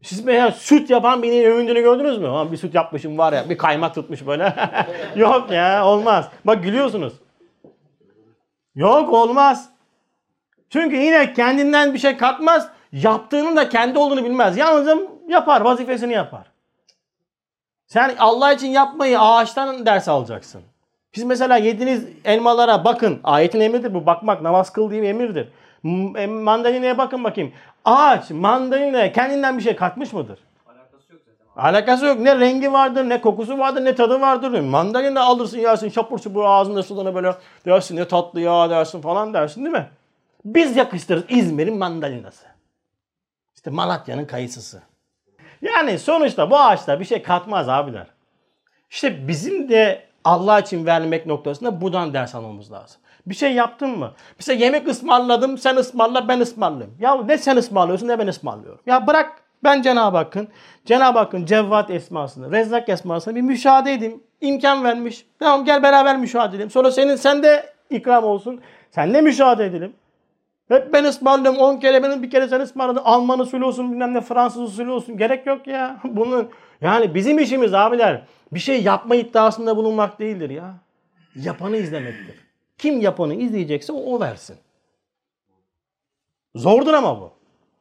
Siz mesela süt yapan bir ineğin övündüğünü gördünüz mü? Lan bir süt yapmışım var ya bir kaymak tutmuş böyle. Yok ya olmaz. Bak gülüyorsunuz. Yok olmaz. Çünkü inek kendinden bir şey katmaz. Yaptığının da kendi olduğunu bilmez. Yalnızca yapar, vazifesini yapar. Sen Allah için yapmayı ağaçtan ders alacaksın. Siz mesela yediğiniz elmalara bakın. Ayetin emridir bu. Bakmak, namaz kıl diye emirdir. E, Mandalina'ya bakın bakayım. Ağaç, mandalina kendinden bir şey katmış mıdır? Alakası yok zaten. Alakası yok. Ne rengi vardır, ne kokusu vardır, ne tadı vardır. Mandalina alırsın yersin şapur şupur ağzında sulanı böyle dersin ne tatlı ya dersin falan dersin değil mi? Biz yakıştırırız İzmir'in mandalinası. İşte Malatya'nın kayısısı. Yani sonuçta bu ağaçlar bir şey katmaz abiler. İşte bizim de Allah için vermek noktasında buradan ders almamız lazım. Bir şey yaptın mı? Mesela yemek ısmarladım, sen ısmarla, ben ısmarlayayım. Ya ne sen ısmarlıyorsun ne ben ısmarlıyorum. Ya bırak ben Cenab-ı Hakk'ın, Cenab-ı Hakk'ın Cevvat esmasını, Rezzak esmasını bir müşahede edeyim. İmkan vermiş. Tamam gel beraber müşahede edelim. Sonra senin sen de ikram olsun. Sen de müşahede edelim. Hep ben ısmarlıyorum 10 kere benim bir kere sen ısmarladın. Alman usulü olsun bilmem ne Fransız usulü olsun. Gerek yok ya. Bunun yani bizim işimiz abiler bir şey yapma iddiasında bulunmak değildir ya. Yapanı izlemektir. Kim yapanı izleyecekse o, o versin. Zordur ama bu.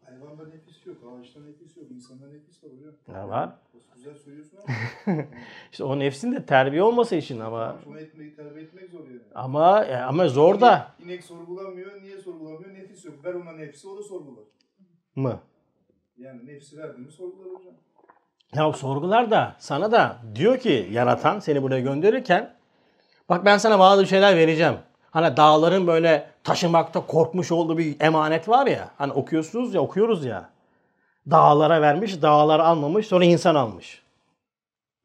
Hayvanda nefis yok, ağaçta nefis yok, insanda nefis var hocam. Ne var? Güzel söylüyorsun ama İşte o nefsin de terbiye olması için ama onu etmek, terbiye etmek zor yani. ama e, ama zor da İnek sorgulamıyor, niye sorgulamıyor? Nefis yok. Ver ona nefsi, o da sorgular. mı? Yani nefsi verdiğini sorgular hocam. Ya sorgular da sana da diyor ki yaratan seni buraya gönderirken bak ben sana bazı şeyler vereceğim. Hani dağların böyle taşımakta korkmuş olduğu bir emanet var ya. Hani okuyorsunuz ya okuyoruz ya. Dağlara vermiş, dağlar almamış, sonra insan almış.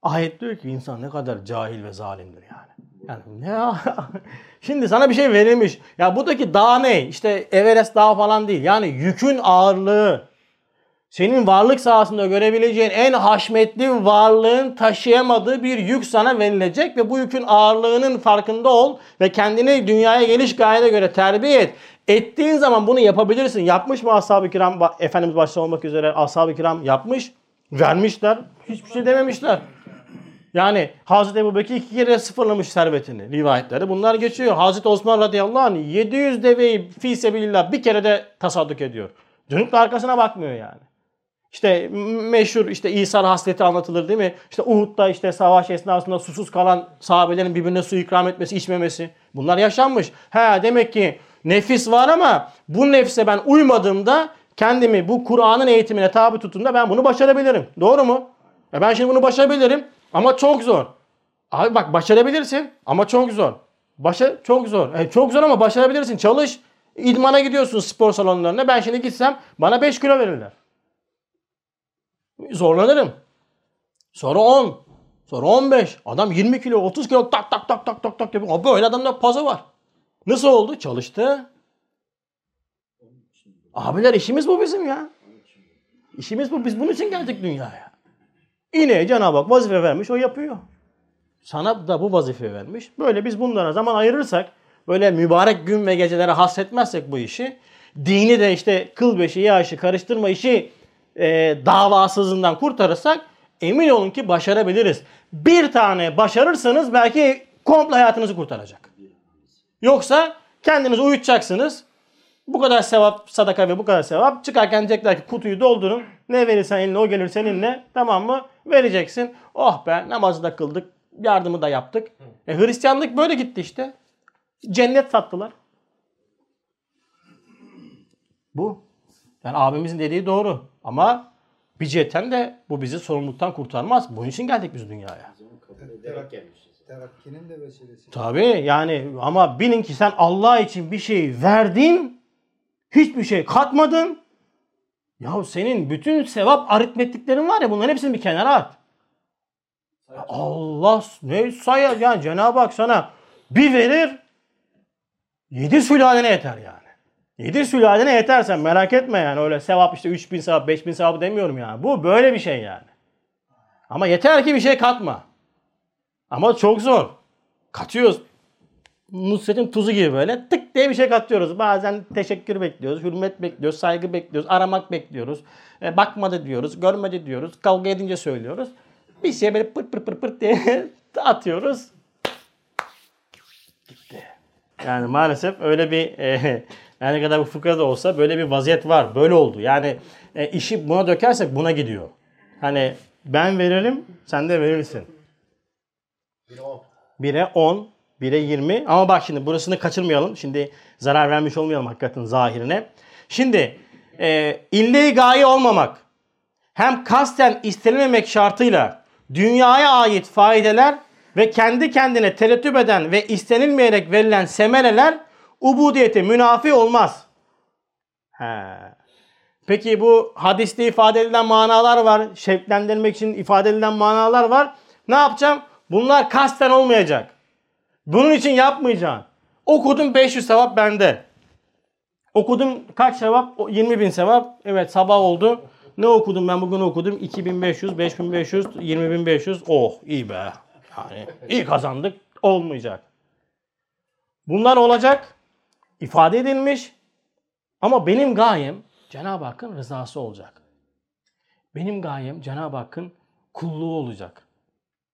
Ayet diyor ki insan ne kadar cahil ve zalimdir yani. Yani ne ya? Şimdi sana bir şey verilmiş. Ya buradaki dağ ne? İşte Everest dağı falan değil. Yani yükün ağırlığı, senin varlık sahasında görebileceğin en haşmetli varlığın taşıyamadığı bir yük sana verilecek ve bu yükün ağırlığının farkında ol ve kendini dünyaya geliş gayene göre terbiye et. Ettiğin zaman bunu yapabilirsin. Yapmış mı ashab-ı kiram? Efendimiz başta olmak üzere ashab-ı kiram yapmış. Vermişler. Hiçbir şey dememişler. Yani Hazreti Ebu Bekir iki kere sıfırlamış servetini rivayetleri. Bunlar geçiyor. Hazreti Osman radıyallahu anh 700 deveyi fi sebilillah bir kere de tasadduk ediyor. Dönüp de arkasına bakmıyor yani. İşte meşhur işte İsa hasleti anlatılır değil mi? İşte Uhud'da işte savaş esnasında susuz kalan sahabelerin birbirine su ikram etmesi, içmemesi. Bunlar yaşanmış. He demek ki nefis var ama bu nefse ben uymadığımda kendimi bu Kur'an'ın eğitimine tabi tuttuğumda ben bunu başarabilirim. Doğru mu? E ben şimdi bunu başarabilirim ama çok zor. Abi bak başarabilirsin ama çok zor. Başa çok zor. E, çok zor ama başarabilirsin. Çalış. İdmana gidiyorsun spor salonlarına. Ben şimdi gitsem bana 5 kilo verirler. Zorlanırım. Sonra 10. Sonra 15. Adam 20 kilo 30 kilo tak tak tak tak tak tak yapıyor. Abi Böyle adamda pazı var. Nasıl oldu? Çalıştı. Abiler işimiz bu bizim ya. İşimiz bu. Biz bunun için geldik dünyaya. İneğe Cenab-ı Hak vazife vermiş o yapıyor. Sana da bu vazife vermiş. Böyle biz bunlara zaman ayırırsak, böyle mübarek gün ve gecelere hasretmezsek bu işi, dini de işte kıl beşi, yağışı karıştırma işi e, davasızından kurtarırsak emin olun ki başarabiliriz. Bir tane başarırsanız belki komple hayatınızı kurtaracak. Yoksa kendinizi uyutacaksınız. Bu kadar sevap, sadaka ve bu kadar sevap. Çıkarken diyecekler ki kutuyu doldurun. Ne verirsen eline o gelir seninle. Tamam mı? Vereceksin. Oh be namazı da kıldık. Yardımı da yaptık. E, Hristiyanlık böyle gitti işte. Cennet sattılar. Bu. Yani abimizin dediği doğru. Ama bir cihetten de bu bizi sorumluluktan kurtarmaz. Bunun için geldik biz dünyaya. Terakkinin de vesilesi. Tabii yani ama bilin ki sen Allah için bir şey verdin, hiçbir şey katmadın. Ya senin bütün sevap aritmetiklerin var ya bunların hepsini bir kenara at. Allah ne sayar yani Cenab-ı Hak sana bir verir yedi sülalene yeter yani. Yedi sülalene yetersen merak etme yani öyle sevap işte 3000 sevap 5000 sevap demiyorum yani. Bu böyle bir şey yani. Ama yeter ki bir şey katma. Ama çok zor. Katıyoruz. Nusret'in tuzu gibi böyle tık diye bir şey katıyoruz. Bazen teşekkür bekliyoruz, hürmet bekliyoruz, saygı bekliyoruz, aramak bekliyoruz. E, bakmadı diyoruz, görmedi diyoruz, kavga edince söylüyoruz. Bir şey böyle pırt pırt pırt pırt diye atıyoruz. Gitti. Yani maalesef öyle bir e, yani ne kadar bu fıkra da olsa böyle bir vaziyet var. Böyle oldu. Yani e, işi buna dökersek buna gidiyor. Hani ben veririm, sen de verirsin. Bir o. 1'e 10, 1'e 20. Ama bak şimdi burasını kaçırmayalım. Şimdi zarar vermiş olmayalım hakikaten zahirine. Şimdi e, ille gaye olmamak hem kasten istenilmemek şartıyla dünyaya ait faydeler ve kendi kendine terettüp eden ve istenilmeyerek verilen semereler ubudiyete münafi olmaz. He. Peki bu hadiste ifade edilen manalar var. Şevklendirmek için ifade edilen manalar var. Ne yapacağım? Bunlar kasten olmayacak. Bunun için yapmayacaksın. Okudum 500 sevap bende. Okudum kaç sevap? O 20 bin sevap. Evet sabah oldu. Ne okudum ben bugün okudum? 2500, 5500, 20500. Oh iyi be. Yani iyi kazandık. Olmayacak. Bunlar olacak. İfade edilmiş. Ama benim gayem Cenab-ı Hakk'ın rızası olacak. Benim gayem Cenab-ı Hakk'ın kulluğu olacak.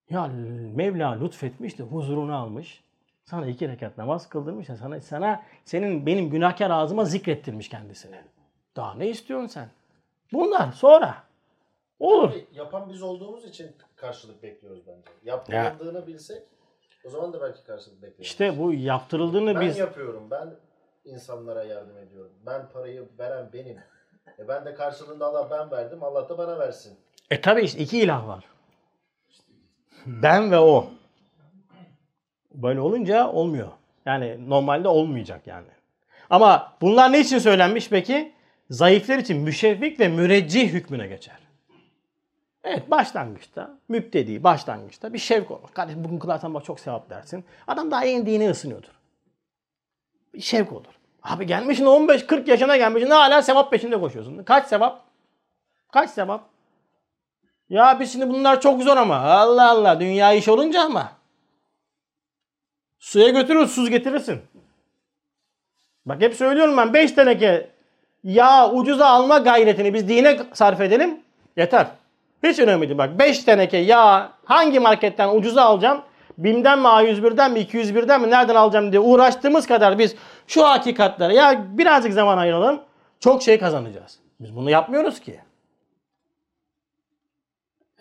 Ya Mevla lütfetmiş de huzurunu almış. Sana iki rekat namaz kıldırmış da sana, sana senin benim günahkar ağzıma zikrettirmiş kendisini. Daha ne istiyorsun sen? Bunlar sonra. Olur. Yapan biz olduğumuz için karşılık bekliyoruz bence. Yapıldığını bilsek o zaman da belki karşılık bekliyoruz. İşte bu yaptırıldığını ben biz... yapıyorum. Ben insanlara yardım ediyorum. Ben parayı veren benim. E ben de karşılığında Allah ben verdim. Allah da bana versin. E tabi işte iki ilah var. Ben ve o. Böyle olunca olmuyor. Yani normalde olmayacak yani. Ama bunlar ne için söylenmiş peki? Zayıflar için müşevvik ve müreccih hükmüne geçer. Evet başlangıçta, müptedi başlangıçta bir şevk olur. Kardeşim bugün kılarsan bak çok sevap dersin. Adam daha yeni dini ısınıyordur. Şevk olur. Abi gelmişsin 15-40 yaşına gelmişsin hala sevap peşinde koşuyorsun. Kaç sevap? Kaç sevap? Ya biz şimdi bunlar çok zor ama. Allah Allah dünya iş olunca ama. Suya götürür suz getirirsin. Bak hep söylüyorum ben 5 teneke yağ ucuza alma gayretini biz dine sarf edelim. Yeter. Hiç önemli değil. Bak 5 teneke yağ hangi marketten ucuza alacağım? BİM'den mi A101'den mi 201'den mi nereden alacağım diye uğraştığımız kadar biz şu hakikatlere ya birazcık zaman ayıralım çok şey kazanacağız. Biz bunu yapmıyoruz ki.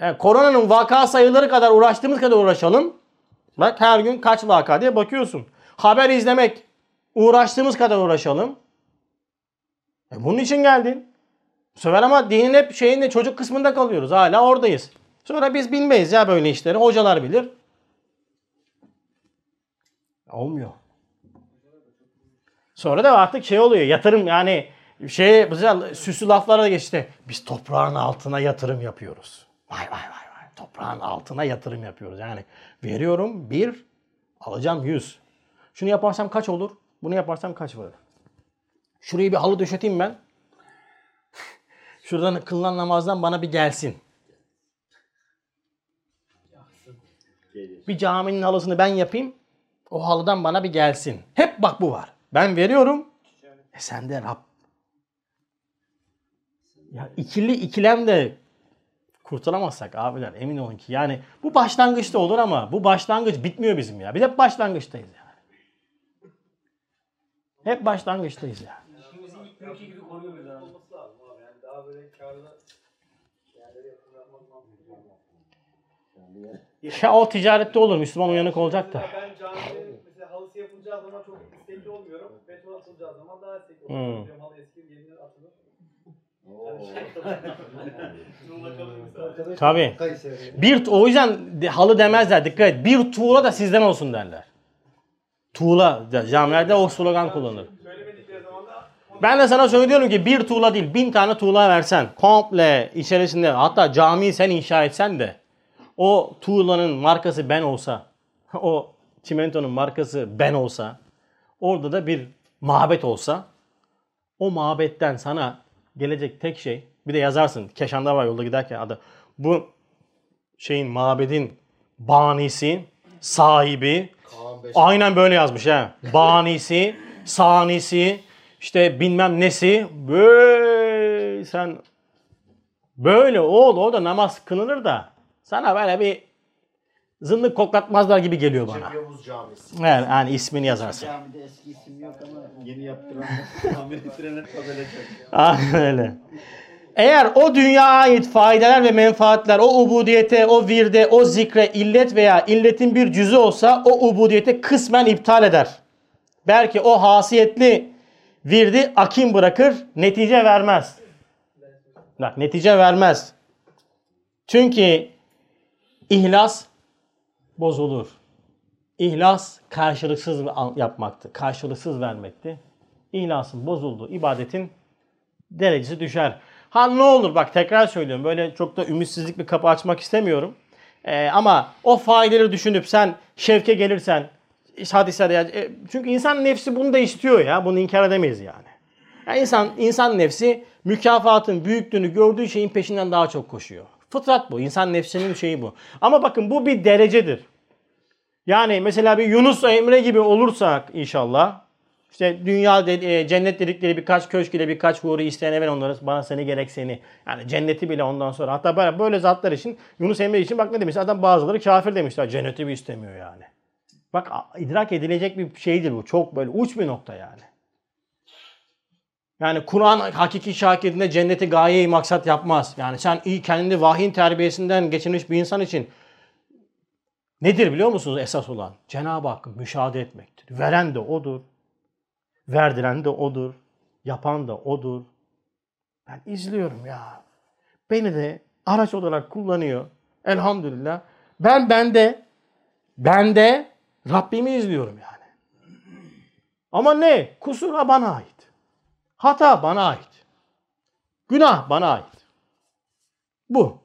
Yani koronanın vaka sayıları kadar uğraştığımız kadar uğraşalım. Bak her gün kaç vaka diye bakıyorsun. Haber izlemek uğraştığımız kadar uğraşalım. E bunun için geldin. Bu sefer ama dinin hep şeyinde çocuk kısmında kalıyoruz. Hala oradayız. Sonra biz bilmeyiz ya böyle işleri. Hocalar bilir. Olmuyor. Sonra da artık şey oluyor. Yatırım yani şey güzel süslü laflara geçti. Biz toprağın altına yatırım yapıyoruz. Vay vay vay vay. Toprağın altına yatırım yapıyoruz. Yani veriyorum bir, alacağım yüz. Şunu yaparsam kaç olur? Bunu yaparsam kaç var? Şurayı bir halı döşeteyim ben. Şuradan kılınan namazdan bana bir gelsin. Bir caminin halısını ben yapayım. O halıdan bana bir gelsin. Hep bak bu var. Ben veriyorum. E sen de Rab. Ya ikili ikilem de kurtulamazsak abiler emin olun ki yani bu başlangıçta olur ama bu başlangıç bitmiyor bizim ya. Biz hep başlangıçtayız yani. Hep başlangıçtayız yani. İşimizi ilk günkü gibi abi. olması lazım abi. Yani daha böyle karlı yerlere yatırım yapmak mantıklı. Ya o ticarette olur. Müslüman uyanık olacak da. Ben caminin mesela halısı yapılacağı zaman çok istekli olmuyorum. Beton atılacağı zaman daha istekli Hmm. oluyorum. Diyorum halı eski yeniden atılır. Şey. Kayseri. Bir o yüzden de- halı demezler. Dikkat et. Bir tuğla da sizden olsun derler. Tuğla. Camilerde o slogan kullanılır. Söylemedikleri zaman da Ben de sana söylüyorum ki bir tuğla değil bin tane tuğla versen komple içerisinde hatta camiyi sen inşa etsen de o tuğlanın markası ben olsa o çimentonun markası ben olsa orada da bir mabet olsa o mabetten sana gelecek tek şey bir de yazarsın Keşan'da var yolda giderken adı bu şeyin mabedin banisi sahibi. Aynen böyle yazmış ha. Banisi, sanisi, işte bilmem nesi. Böyle sen böyle ol o da namaz kılınır da sana böyle bir zındık koklatmazlar gibi geliyor bana. Yavuz Camisi. Evet, yani ismini yazarsın. Camide eski isim yok ama yeni yaptıranlar tamir ettirenler tabela. Aynen öyle. Eğer o dünya ait faydeler ve menfaatler o ubudiyete, o virde, o zikre illet veya illetin bir cüzü olsa o ubudiyete kısmen iptal eder. Belki o hasiyetli virdi akim bırakır, netice vermez. Bak netice vermez. Çünkü ihlas bozulur. İhlas karşılıksız yapmaktı. Karşılıksız vermekti. İhlasın bozulduğu ibadetin derecesi düşer. Ha ne olur bak tekrar söylüyorum böyle çok da ümitsizlik bir kapı açmak istemiyorum. Ee, ama o faydeleri düşünüp sen şevke gelirsen hadislerde ya, e, çünkü insan nefsi bunu da istiyor ya bunu inkar edemeyiz yani. yani insan insan nefsi mükafatın büyüklüğünü gördüğü şeyin peşinden daha çok koşuyor. Fıtrat bu. İnsan nefsinin şeyi bu. Ama bakın bu bir derecedir. Yani mesela bir Yunus Emre gibi olursak inşallah işte dünya e, cennet dedikleri birkaç köşk ile birkaç huri isteyene ver onları bana seni gerek seni. Yani cenneti bile ondan sonra hatta böyle, böyle zatlar için Yunus Emre için bak ne demiş adam bazıları kafir demişler cenneti bir istemiyor yani. Bak idrak edilecek bir şeydir bu çok böyle uç bir nokta yani. Yani Kur'an hakiki şakirinde cenneti gaye maksat yapmaz. Yani sen iyi kendi vahyin terbiyesinden geçirmiş bir insan için nedir biliyor musunuz esas olan? Cenab-ı Hakk'ı müşahede etmektir. Veren de odur. Verdiren de odur. Yapan da odur. Ben izliyorum ya. Beni de araç olarak kullanıyor. Elhamdülillah. Ben bende bende Rabbimi izliyorum yani. Ama ne? Kusura bana ait. Hata bana ait. Günah bana ait. Bu.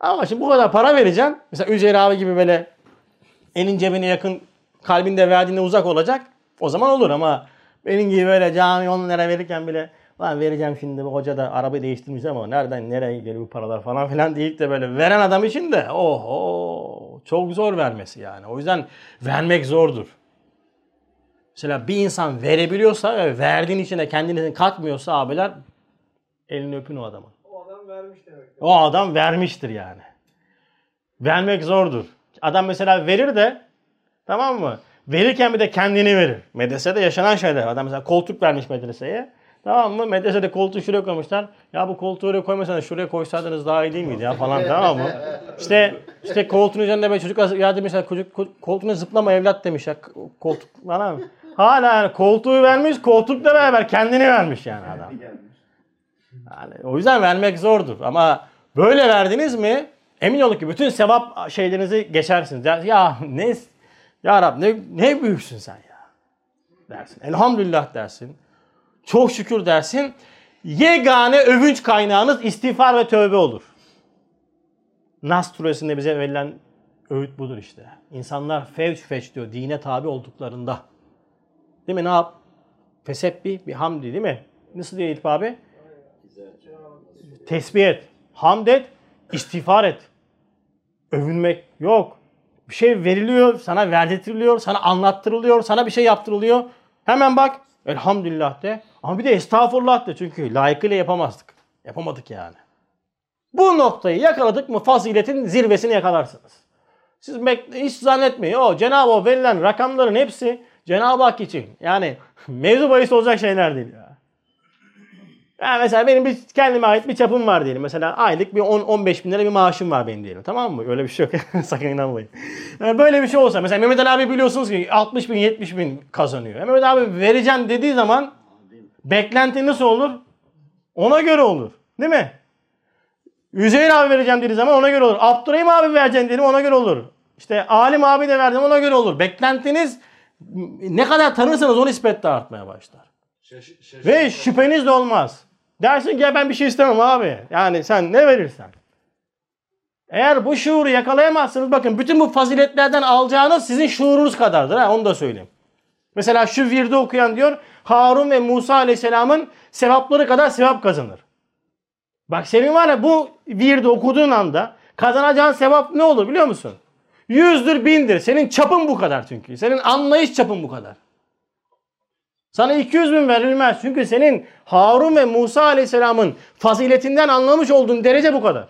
Ama şimdi bu kadar para vereceksin. Mesela Üzeyir abi gibi böyle elin cebine yakın kalbinde verdiğine uzak olacak. O zaman olur ama benim gibi böyle cami 10 lira verirken bile lan vereceğim şimdi bu hoca da arabayı değiştirmiş ama nereden nereye geliyor bu paralar falan filan deyip de böyle veren adam için de oho çok zor vermesi yani. O yüzden vermek zordur. Mesela bir insan verebiliyorsa ve verdiğin içine kendini katmıyorsa abiler elini öpün o adamın. o adam vermiş demek. O adam vermiştir yani. Vermek zordur. Adam mesela verir de tamam mı? Verirken bir de kendini verir. Medresede yaşanan şeyler. Adam mesela koltuk vermiş medreseye. Tamam mı? Medresede koltuğu şuraya koymuşlar. Ya bu koltuğu oraya koymasanız şuraya koysaydınız daha iyi değil miydi ya falan tamam mı? İşte işte koltuğun üzerinde böyle çocuk ya demişler çocuk koltuğuna zıplama evlat demişler. Koltuk falan mı? Hala yani koltuğu vermiş koltukla beraber kendini vermiş yani adam. Yani o yüzden vermek zordur. Ama böyle verdiniz mi emin olun ki bütün sevap şeylerinizi geçersiniz. Der, ya ne ya Rab ne, ne büyüksün sen ya dersin. Elhamdülillah dersin. Çok şükür dersin. Yegane övünç kaynağınız istiğfar ve tövbe olur. Nas suresinde bize verilen öğüt budur işte. İnsanlar fevç feç diyor dine tabi olduklarında. Değil mi ne yap? Fesebbi bir hamdi değil mi? Nasıl diyor İlp abi? Tesbih et, hamd et, istiğfar et. övünmek yok. Bir şey veriliyor, sana verdirtiliyor, sana anlattırılıyor, sana bir şey yaptırılıyor. Hemen bak elhamdülillah de. Ama bir de estağfurullah de çünkü layıkıyla yapamazdık. Yapamadık yani. Bu noktayı yakaladık mı faziletin zirvesini yakalarsınız. Siz hiç zannetmeyin. O Cenab-ı Hak verilen rakamların hepsi Cenab-ı Hak için. Yani mevzu bahis olacak şeyler değil ya. Yani mesela benim bir kendime ait bir çapım var diyelim. Mesela aylık bir 10-15 bin lira bir maaşım var benim diyelim. Tamam mı? Öyle bir şey yok. Sakın inanmayın. Yani böyle bir şey olsa. Mesela Mehmet Ali abi biliyorsunuz ki 60 bin 70 bin kazanıyor. Mehmet abi vereceğim dediği zaman beklenti nasıl olur? Ona göre olur. Değil mi? Üzeyir abi vereceğim dediği zaman ona göre olur. Abdurrahim abi vereceğim dedim ona göre olur. İşte Alim abi de verdim ona göre olur. Beklentiniz ne kadar tanırsanız o nispetle artmaya başlar. Ve şüpheniz de olmaz. Dersin ki ya ben bir şey istemem abi. Yani sen ne verirsen. Eğer bu şuuru yakalayamazsınız bakın bütün bu faziletlerden alacağınız sizin şuurunuz kadardır. Ha, onu da söyleyeyim. Mesela şu virde okuyan diyor Harun ve Musa aleyhisselamın sevapları kadar sevap kazanır. Bak senin var ya bu virde okuduğun anda kazanacağın sevap ne olur biliyor musun? Yüzdür bindir. Senin çapın bu kadar çünkü. Senin anlayış çapın bu kadar. Sana 200 bin verilmez. Çünkü senin Harun ve Musa aleyhisselamın faziletinden anlamış olduğun derece bu kadar.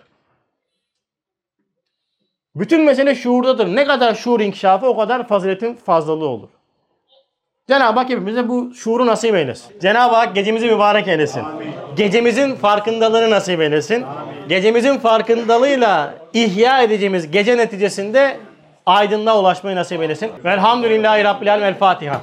Bütün mesele şuurdadır. Ne kadar şuur inkişafı o kadar faziletin fazlalığı olur. Cenab-ı Hak hepimize bu şuuru nasip eylesin. Cenab-ı Hak gecemizi mübarek eylesin. Gecemizin farkındalığını nasip eylesin. Gecemizin farkındalığıyla ihya edeceğimiz gece neticesinde aydınlığa ulaşmayı nasip eylesin. Velhamdülillahi Rabbil Alem. El Fatiha.